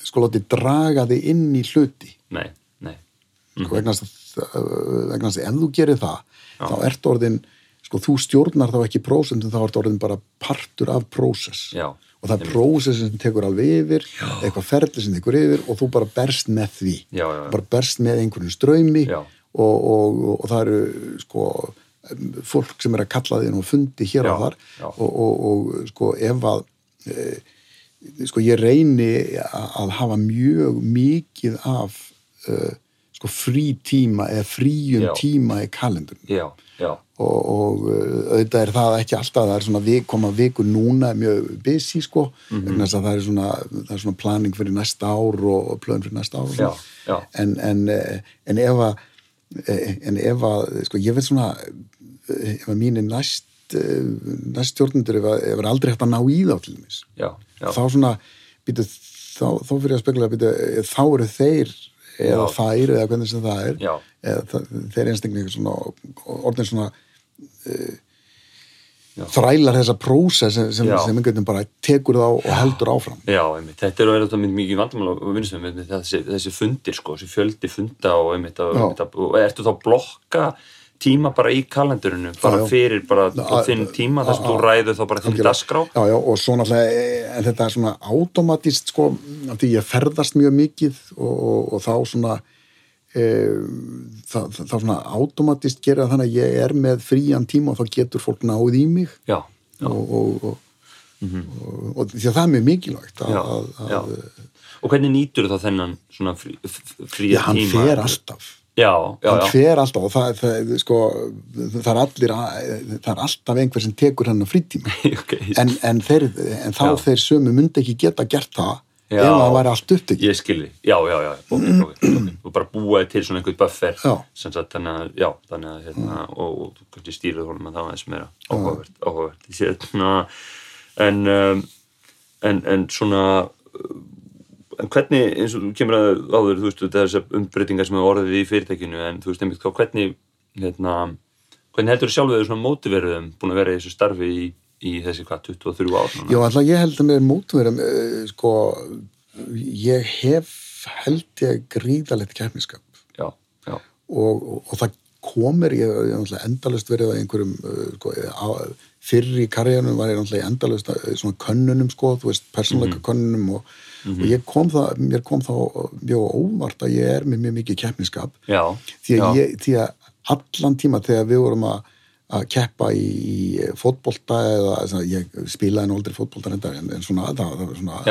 Speaker 2: sko látið draga þig inn í hluti.
Speaker 1: Nei, nei.
Speaker 2: Sko, vegna þess að, vegna þess að ef þú gerir það þá ert orðin sko þú stjórnar þá ekki prósentum þá ert orðin bara partur af prósess
Speaker 1: Já,
Speaker 2: og það er prósess sem tekur alveg yfir já. eitthvað ferli sem tekur yfir og þú bara berst með því
Speaker 1: Já, já, já.
Speaker 2: bara berst með einhverjum ströymi
Speaker 1: Já.
Speaker 2: og, og, og, það eru sko fólk sem er að kalla þín og fundi hér
Speaker 1: Já,
Speaker 2: og þar og, og, og sko ef að e, sko ég reyni að að hafa mjög mikið af e, sko frí tíma eða fríum
Speaker 1: Já.
Speaker 2: tíma í kalendurinn
Speaker 1: Já, já,
Speaker 2: og, og uh, auðvitað er það ekki alltaf það er svona vik, koma vikur núna er mjög busy sko þess að það er svona, það er svona planning fyrir næsta ár og, og plön fyrir næsta ár. En, en, eh, en ef að eh, en ef að, sko ég veit svona eh, ef að næst eh, næst stjórnundur ef að, aldrei hægt að ná í þá til dæmis þá svona býtu, þá, þá fyrir að spekula býtu, þá eru þeir eða þær eða hvernig sem það er. Eða þeir einstaklega svona orðin svona uh, þrælar þessa prósess sem, sem, sem einhvern veginn bara tekur þá og heldur áfram.
Speaker 1: Já, einmitt. þetta er mynd mikið vandamál á vinnustöðum, einmitt, þessi, þessi fundir sko, þessi fjöldi funda og einmitt, og, einmitt og ertu þá blokka tíma bara í kalendurinu, bara
Speaker 2: Já, já.
Speaker 1: fyrir bara
Speaker 2: að-
Speaker 1: þinn tíma þess að þú ræður þá bara þinn dasgrá
Speaker 2: Já, já, og svo náttúrulega, eh, þetta er svona automatist, sko, því ég ferðast mjög mikið og, og, og þá svona e, það, það, það svona automatist gera það þannig að ég er með frían tíma og þá getur fólk náð í mig
Speaker 1: Já, já,
Speaker 2: og, og, og, og, því að það er mjög mikilvægt að,
Speaker 1: já,
Speaker 2: að, að,
Speaker 1: já. Og hvernig nýtur þá þennan svona frí, f- fría
Speaker 2: já, hann
Speaker 1: tíma?
Speaker 2: fer alltaf
Speaker 1: Já, já,
Speaker 2: hann
Speaker 1: já,
Speaker 2: fer alltaf og það, það, sko, það er allir að- það er alltaf einhver sem tekur hennar frítíma.
Speaker 1: Ok,
Speaker 2: en, en, þeir, en þá þeir sömu myndi ekki geta gert það ef það væri allt upptekið.
Speaker 1: Ég skilji, já, já, já, ok, ok, ok, og bara búaði til svona einhvern buffer, sagt, þannig að, já, þannig að, hérna, og, og kannski stýrið honum að það aðeins meira áhugavert, áhugavert, hérna, en, um, en, en svona, en hvernig, eins og þú kemur að áður, þú veist, þessar umbreytingar sem hefur orðið í fyrirtækinu, en þú veist, einmitt, hvernig, hérna, hvernig heldur þú sjálfur þau svona mótiverðum búin að vera í þessu starfi í, í þessi, hvað, 23 ár núna?
Speaker 2: Já, alltaf ég held að mér mótverðum uh, sko, ég hef held ég gríðalegt keppniskap
Speaker 1: Já, já,
Speaker 2: og, og, og það komur ég, hef endalust verið á einhverjum uh, sko, á, fyrr í karriðanum var ég náttúrulega endalust uh, svona könnunum sko, þú veist, persónleika könnunum og, og ég kom það, mér kom það mjög óvart að ég er með mjög mikið keppniskap því því að allan tíma þegar við vorum að, að keppa í, í fótbolta eða svona, ég spilaði nú aldrei fótbolta reyndar en, en svona, það, það svona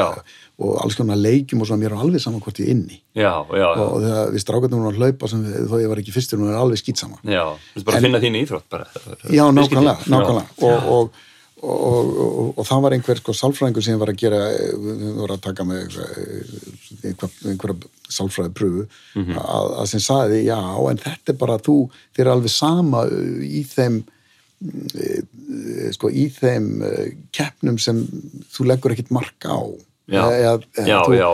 Speaker 2: og alls konar leikjum og svona mér er alveg saman hvort ég er inni.
Speaker 1: Já, já, já.
Speaker 2: og þegar við strákarnir vorum að hlaupa sem þó ég var ekki fyrstur, hún er alveg skýt sama
Speaker 1: Já, þú veist bara að finna þín íþrótt bara.
Speaker 2: Já, nákvæmlega, nákvæmlega. Og, og, og, og, og, og það var einhver sko sálfræðingur sem var að gera við vorum að taka með einhver, einhverja sálfræði pröfu
Speaker 1: Mhm.
Speaker 2: að, að sem sagði, já, en þetta er bara þú, þér er alveg sama í þeim eh, sko, í þeim eh, keppnum sem þú leggur ekkit mark á.
Speaker 1: Já,
Speaker 2: Eða-
Speaker 1: já,
Speaker 2: þú-
Speaker 1: já,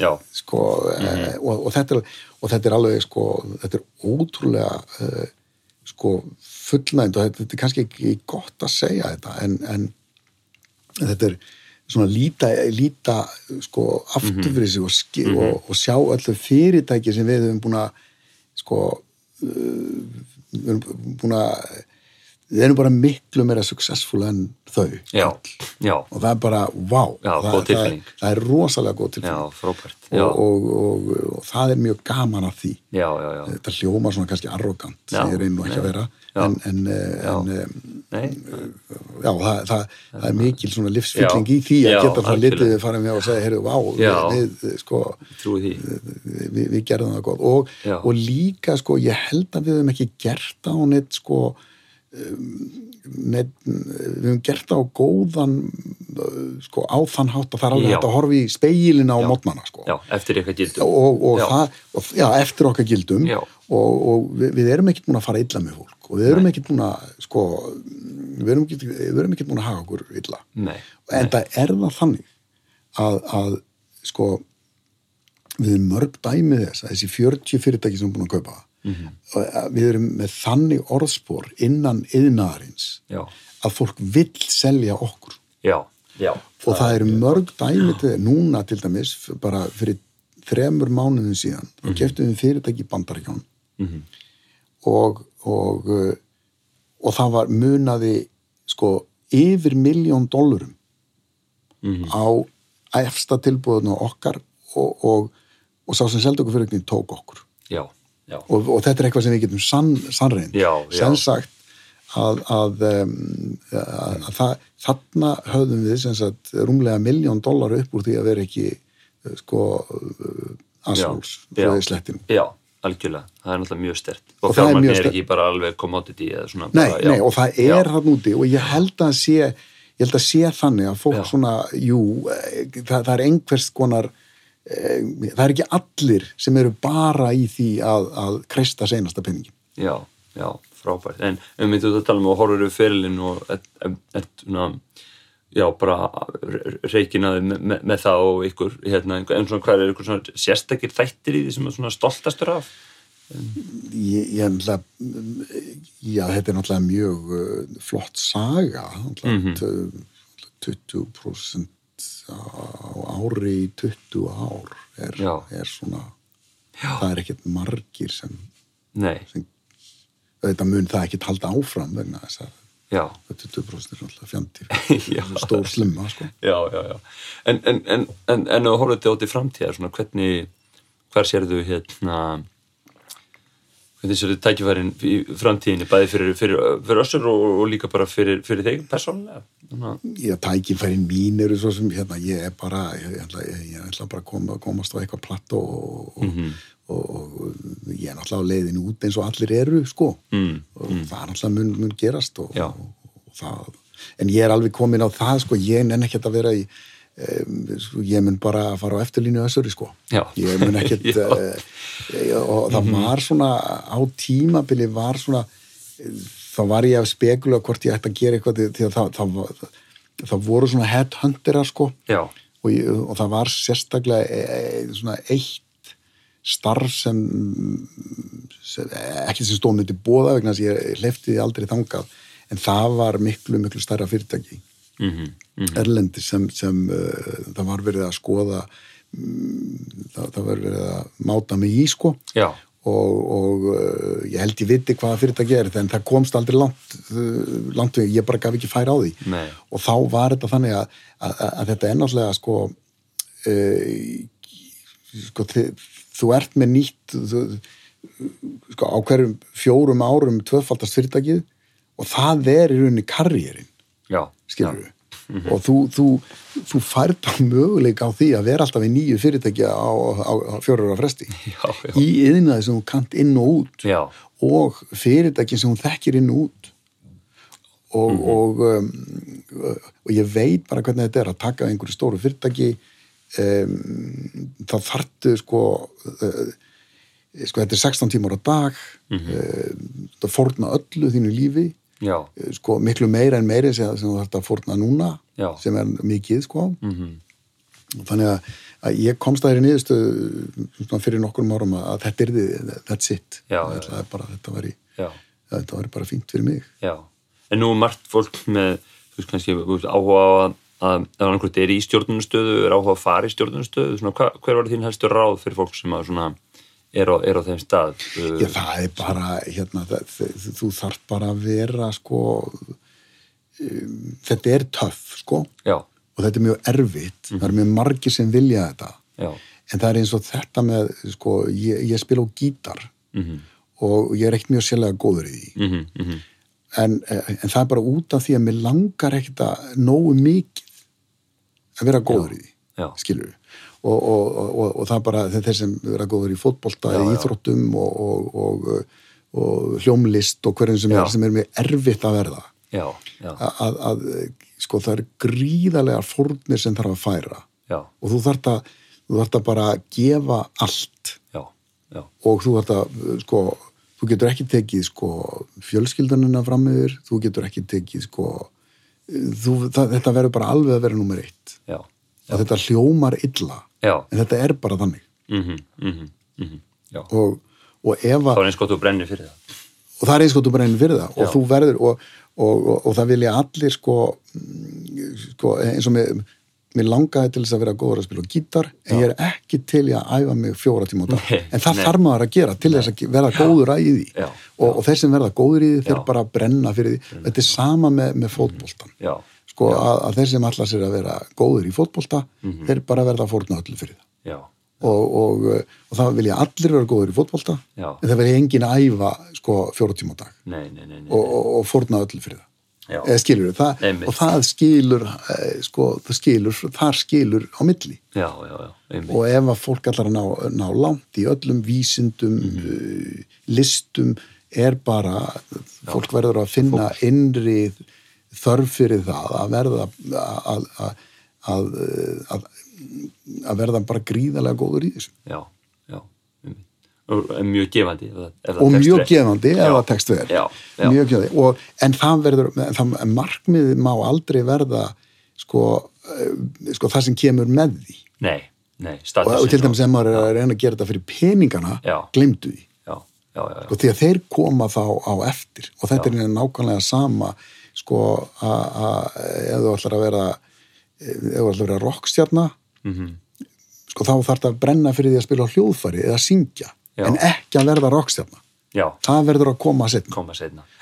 Speaker 1: já,
Speaker 2: sko, mm og, og, þetta er, og þetta er alveg sko, þetta er ótrúlega sko fullnægnd og þetta, er kannski ekki gott að segja þetta en, en þetta er svona líta, líta sko aftur fyrir sig og, ski, og, og sjá öllu fyrirtæki sem við höfum búin að sko við erum búin að við erum bara miklu meira successful en þau
Speaker 1: já, já,
Speaker 2: og það er bara, wow
Speaker 1: Já,
Speaker 2: það, það, er, það er rosalega góð.
Speaker 1: Já,
Speaker 2: og, og, og, og það er mjög gaman af því.
Speaker 1: Já, já, já.
Speaker 2: þetta hljómar svona kannski arrogant sem ég reyni nú ekki að vera. En, en, eh,
Speaker 1: Já.
Speaker 2: en eh, já, það, það, það er mikil svona livsfylling
Speaker 1: Já.
Speaker 2: í því að
Speaker 1: Já,
Speaker 2: geta það litið fara með og segja, heyrðu, vá, við,
Speaker 1: Já.
Speaker 2: við, sko, við, við gerðum það gott og,
Speaker 1: Já.
Speaker 2: og líka, sko, ég held að við höfum ekki gert á neitt, sko neitt, við höfum gert það á góðan sko, á þann hátt að það er alveg
Speaker 1: Já.
Speaker 2: hægt að horfa í speilina á
Speaker 1: Já.
Speaker 2: mótnana, sko
Speaker 1: Já, eftir gildum.
Speaker 2: og, og,
Speaker 1: Já.
Speaker 2: það, og já, eftir okkar gildum
Speaker 1: Já.
Speaker 2: Og, og við, við erum ekkert búin að fara illa með fólk. Og við erum ekkert búin að sko, við erum ekkert, við erum búin að hafa okkur illa.
Speaker 1: Nei,
Speaker 2: en það er það þannig að, að sko við erum mörg dæmið þess að þessi 40 fyrirtæki sem er búin að kaupa og að við erum með þannig orðspor innan yðnaðarins
Speaker 1: já,
Speaker 2: að fólk vill selja okkur.
Speaker 1: Já, já.
Speaker 2: Og það eru mörg dæmi til núna til dæmis bara fyrir þremur mánuðin síðan og keftum við fyrirtæki í bandaríkján
Speaker 1: Mhm.
Speaker 2: og, og uh, og það var munaði sko yfir miljón dollurum
Speaker 1: Mhm.
Speaker 2: á efsta tilbúðinu okkar og, og, og sá sem seldi okkur fyrirtækin tók okkur
Speaker 1: já, já,
Speaker 2: og, og þetta er eitthvað sem við getum sann,
Speaker 1: já.
Speaker 2: sem sagt að, að, um, að, að það, þarna höfðum við sem sagt rúmlega miljón dólar upp úr því að vera ekki uh, sko
Speaker 1: já.
Speaker 2: frá slettinu
Speaker 1: já, algjörlega það er náttúrulega mjög stert
Speaker 2: Og
Speaker 1: og
Speaker 2: er
Speaker 1: fjármagn er,
Speaker 2: sterkt.
Speaker 1: ekki bara alveg commodity svona
Speaker 2: nei,
Speaker 1: bara,
Speaker 2: nei, og það er hann úti og ég held að sé ég held að sé þannig að fólk
Speaker 1: Já.
Speaker 2: svona jú, eh, það, það er einhvers konar eh, það er ekki allir sem eru bara í því að, að kreista seinasta penningin
Speaker 1: Já, já, frábært. En um myndum að tala um og horfur við fyrirlin og er, er, er, svona, já, bara reikinaði með, með, með það og ykkur, hérna, en svona hvað er ykkur svona sérstakir þættir í því sem er svona stoltastur af?
Speaker 2: ég, ég ætla já, þetta er náttúrulega mjög uh, flott saga náttúrulega mm 20% á ári í 20 ár er, er svona
Speaker 1: Já.
Speaker 2: það er ekkert margir sem, sem þetta mun það ekkert halda áfram vegna þess að
Speaker 1: já,
Speaker 2: 20% er náttúrulega fjandi
Speaker 1: Já.
Speaker 2: stór slimma sko.
Speaker 1: já, já, já. En, en, en, en, að horfum þetta út í framtíðar, svona hvernig, hver sérðu hérna, hvernig sérðu tækifærin í framtíðinni, bæði fyrir, fyrir, fyrir össur og, og líka bara fyrir, fyrir þeim persónulega?
Speaker 2: Ég tækifærin mín eru svo sem hérna, ég er bara ég, ætla, ég, ætla bara að koma, komast á eitthvað platt og, og,
Speaker 1: Mhm.
Speaker 2: Og, og, ég er náttúrulega á leiðin út eins og allir eru sko.
Speaker 1: Mm,
Speaker 2: og það er náttúrulega mun, mun gerast og, og, það en ég er alveg komin á það sko. Ég nenn ekkert að vera í um, sko, ég mun bara að fara á eftirlínu össuri sko.
Speaker 1: Já.
Speaker 2: ég mun ekkert uh, og það var svona á tímabili var svona þá var ég að spekula hvort ég ætti að gera eitthvað því- að það, það, það, voru svona headhunterar sko. Og, ég, og það var sérstaklega e, e, svona eitt starf sem, sem ekki sem stóð myndi bóða vegna þess að ég hleyfti aldrei þangað. En það var miklu, miklu stærra fyrirtæki
Speaker 1: mhm, mhm,
Speaker 2: erlendi sem, sem uh, það var verið að skoða um, það, það var verið að máta mig í sko.
Speaker 1: Já,
Speaker 2: og, og uh, ég held ég viti hvaða fyrirtæki er en það komst aldrei langt, uh, langt ég bara gaf ekki færa á því.
Speaker 1: Nei.
Speaker 2: og þá var þetta þannig að, að, að, þetta náttúrulega sko, sko þið, þú ert með nýtt þú, sko, á hverjum fjórum árum tvöfaldast fyrirtækið og það er í rauninni karriérin skilur við og þú, þú, þú fær bara möguleika á því að vera alltaf í nýju fyrirtækja á, á, á fjórur á fresti
Speaker 1: Já, já.
Speaker 2: í yðnaði sem þú kant inn og út
Speaker 1: Já.
Speaker 2: og fyrirtæki sem hún þekkir inn og út og,
Speaker 1: Mhm.
Speaker 2: og, um, og ég veit bara hvernig þetta er að taka einhverju stóru fyrirtæki um, þá þartu sko uh, sko þetta er 16 tímar á dag mm
Speaker 1: Mhm.
Speaker 2: það fórna öllu þínu lífi eh, sko miklu meira en meiri sem, sem þú þarft að fórna núna
Speaker 1: Já.
Speaker 2: sem er mikið sko.
Speaker 1: Mhm,
Speaker 2: og þannig að, að ég komst að þeirri niðurstöðu fyrir nokkur árum að þetta er þið, that's it.
Speaker 1: Já,
Speaker 2: ætlaði bara, þetta væri
Speaker 1: já,
Speaker 2: þetta væri bara fínt fyrir mig.
Speaker 1: En nú er margt fólk með, þú veist, kannski áhuga á að, að hvort er í stjórnunastöðu, er áhuga að fara í stjórnunastöðu, svona, hva, hver var þín helstu ráð fyrir fólk sem að svona er á, er á þeim stað? Uh,
Speaker 2: Já, það er bara, hérna, það, þú þarf bara að vera, sko, um, þetta er töff, sko,
Speaker 1: Já,
Speaker 2: og þetta er mjög erfitt, það er mjög margir sem vilja þetta,
Speaker 1: já,
Speaker 2: en það er eins og þetta með, sko, ég, ég spila á gítar.
Speaker 1: Mhm,
Speaker 2: og ég er ekkert mjög sérlega góður í því,
Speaker 1: mhm, mhm,
Speaker 2: en, en það er bara út af því að mér langar ekkert að nógu mikið að vera góður í því,
Speaker 1: já,
Speaker 2: skilur við. Og, og, og, og það er bara þeir sem vera góður í fótbolta,
Speaker 1: Já,
Speaker 2: í
Speaker 1: já.
Speaker 2: íþróttum og, og, og, og hljómlist og hverjum sem
Speaker 1: Já.
Speaker 2: er, sem er mjög erfitt að verða.
Speaker 1: já, já,
Speaker 2: Að, að, að sko það eru gríðarlega fórnir sem þarf að færa
Speaker 1: já,
Speaker 2: og þú þarft að, þú þarft að bara gefa allt
Speaker 1: já, já,
Speaker 2: og þú, þetta, sko, þú getur ekki tekið sko, fjölskyldunina fram yfir, þú getur ekki tekið sko, þú, það, þetta verður bara alveg að vera nummer eitt
Speaker 1: já,
Speaker 2: og þetta hljómar illa
Speaker 1: já,
Speaker 2: en þetta er bara þannig
Speaker 1: mhm, mhm, mhm, já.
Speaker 2: og, og ef að
Speaker 1: var eins gott þú brennir fyrir það.
Speaker 2: og það er eins þú bara einu fyrir það og
Speaker 1: Já.
Speaker 2: þú verður og, og, og, og það vilja allir sko, mm, sko eins og mér, mér langaði til þess að vera góður að spila gítar en ég er ekki til í að æfa mig fjóra tíma á dag. En það
Speaker 1: nei.
Speaker 2: þarf maður að gera til þess að verða góður að í því.
Speaker 1: Já,
Speaker 2: og, og þeir sem verða góður í því þeir bara brenna fyrir því. Þetta er sama með, með fótboltan
Speaker 1: Já,
Speaker 2: sko að, að þeir sem allar sér að vera góður í fótbolta
Speaker 1: Mhm.
Speaker 2: þeir bara verða að fórna öllu fyrir það. Og, og, og það vilja allir vera góður í fótbolta
Speaker 1: Já.
Speaker 2: en það vilja enginn að æfa sko fjóra tíma á dag.
Speaker 1: Nei, nei, nei, nei.
Speaker 2: og, fórna öllu fyrir það. Eða skilur það, og það skilur eh, sko, það skilur, þar skilur á milli.
Speaker 1: Já, já, já,
Speaker 2: og ef að fólk allar ná, ná langt í öllum vísindum
Speaker 1: Mhm.
Speaker 2: uh, listum er bara fólk verður að finna innri þörf fyrir það að verða að, að, að, að, að verða bara gríðarlega góður í þessu.
Speaker 1: Já, já, einmitt. Og er mjög gefandi.
Speaker 2: og mjög gefandi ef það tekst og, en það verður það, markmiðið má aldrei verða sko, uh, sko það sem kemur með því.
Speaker 1: Nei, nei,
Speaker 2: og, og til dæmis ef maður er að reyna að gera þetta fyrir peningana
Speaker 1: Já.
Speaker 2: glemdu því.
Speaker 1: Já, já,
Speaker 2: og því að þeir koma þá á eftir. Og þetta er nákvæmlega sama sko að ef þú ætlar að vera ef þú ætlar að vera rockstjarna
Speaker 1: Mhm.
Speaker 2: sko þá þarf það að brenna fyrir því að spila á hljóðfæri eða syngja
Speaker 1: Já.
Speaker 2: en ekki að verða rockstjarna.
Speaker 1: Já,
Speaker 2: það verður að koma setna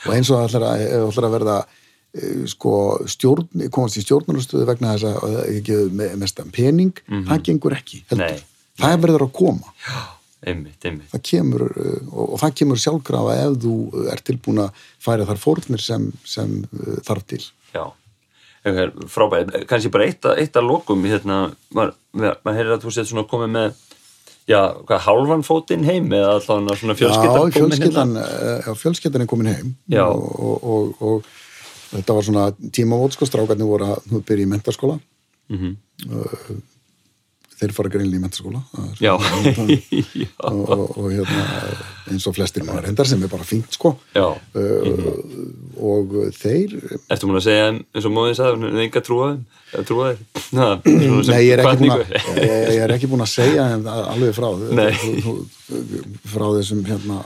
Speaker 2: og eins og ætlar að, ef þú ætlar að verða eh, sko stjórn, komast í stjórnarastöðu vegna þess að það ekki með mestan pening, það gengur ekki.
Speaker 1: Nei,
Speaker 2: það verður að koma.
Speaker 1: Einmitt, einmitt.
Speaker 2: það kemur, uh, og, og það kemur sjálfkrafa ef þú er tilbúin að færa þar fórnir sem, sem uh, þarf til.
Speaker 1: Já, frábæð, kannski bara eitt, að- eitt að lokum hérna, maður mað heyrir að þú sétt svona komið með já, hvað, hálfan fótinn heim eða allavega svona fjölskyldan komin
Speaker 2: fjölskyldan, uh, já, fjölskyldan er komin heim
Speaker 1: Já.
Speaker 2: og, og, og, og þetta var svona tímavót sko, strákarnir voru að byrja í mentaskóla
Speaker 1: Mhm.
Speaker 2: uh, þeir fara greinlega í
Speaker 1: já,
Speaker 2: og, og, og hérna, eins og flestir maður reyndar sem er bara fínt sko. Uh, og þeir
Speaker 1: Ertu múin að segja eins og móðin sagði, er enga trúa þeim, eða trúa
Speaker 2: Nei, ég er, ekki búin að,
Speaker 1: hvatningu.
Speaker 2: ég, er ekki búin að segja alveg frá. Frá þessum hérna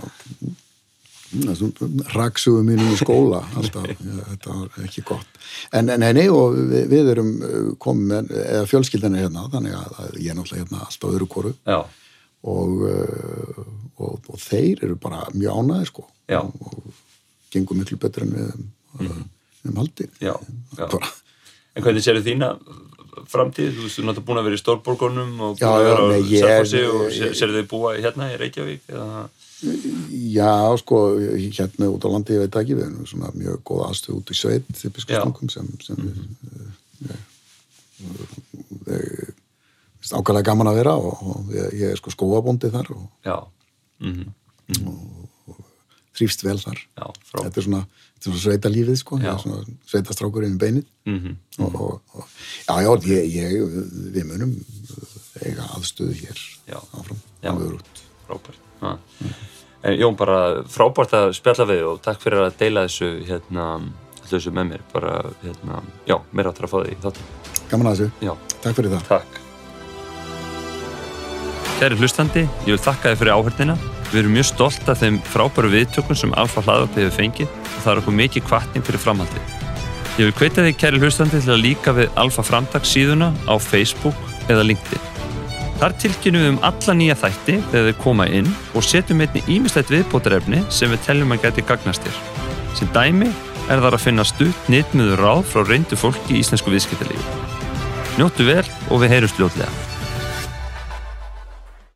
Speaker 2: raksugum mínum í skóla alltaf, þetta var ekki gott en nei, nei, og við, við erum uh, komið með, eða fjölskyldan er hérna þannig að, ég er náttúrulega hérna alltaf öðru koru og, uh, og, og þeir eru bara mjög ánæðir sko
Speaker 1: Já.
Speaker 2: og, gengur miklu betur en við um, um haldið
Speaker 1: Já, já. en hvernig sérðu þína framtíð? Þú veist, þú náttúrulega búin að vera í stórborgunum og búin að vera á Selfossi og sérðu þið búa hérna í Reykjavík? Eða...
Speaker 2: Já, sko, hérna út á landi, ég veit ekki, við erum svona mjög góð aðstöð út í sveit, því biskustungum sem, sem við, við, við ákvæmlega gaman að vera og, og ég, ég er sko skóabóndi þar og
Speaker 1: Já, mm
Speaker 2: þrýfst vel þar.
Speaker 1: já.
Speaker 2: Þetta er svona, þetta er svona sveita lífið, sko,
Speaker 1: Já.
Speaker 2: ég svona sveitastrákur yfir beinið
Speaker 1: Mm
Speaker 2: og, og, og, já, já, ég, ég, við munum eiga aðstöðu hér
Speaker 1: Já. Já.
Speaker 2: út.
Speaker 1: frábært. En Jón bara frábært að spjalla við og takk fyrir að deila þessu hérna, þessu með mér. Bara, hérna, já, mér áttur að fá þig í þáttum
Speaker 2: Gaman að þessu,
Speaker 1: já,
Speaker 2: takk fyrir það.
Speaker 1: takk. Kæri hlustandi, ég vil þakka þið fyrir áhörnina við erum mjög stolt af þeim frábæru viðtökum sem Alfa hlaðvarpið hefur fengið og það er okkur mikið kvartning fyrir framhaldið. Ég vil hvetja þig kæri hlustandi til að líka við Alfa Framtags síðuna á Facebook eða LinkedIn Þar tilkynum við um alla nýja þætti þegar þeir koma inn og setjum einni ímislegt viðbótarefni sem við teljum að geti gagnast þér. Sem dæmi er þar að finna stutt nýttmiður ráð frá reyndu fólki í íslensku viðskiptalífi. Njóttu vel og við heyrjumst ljótlega.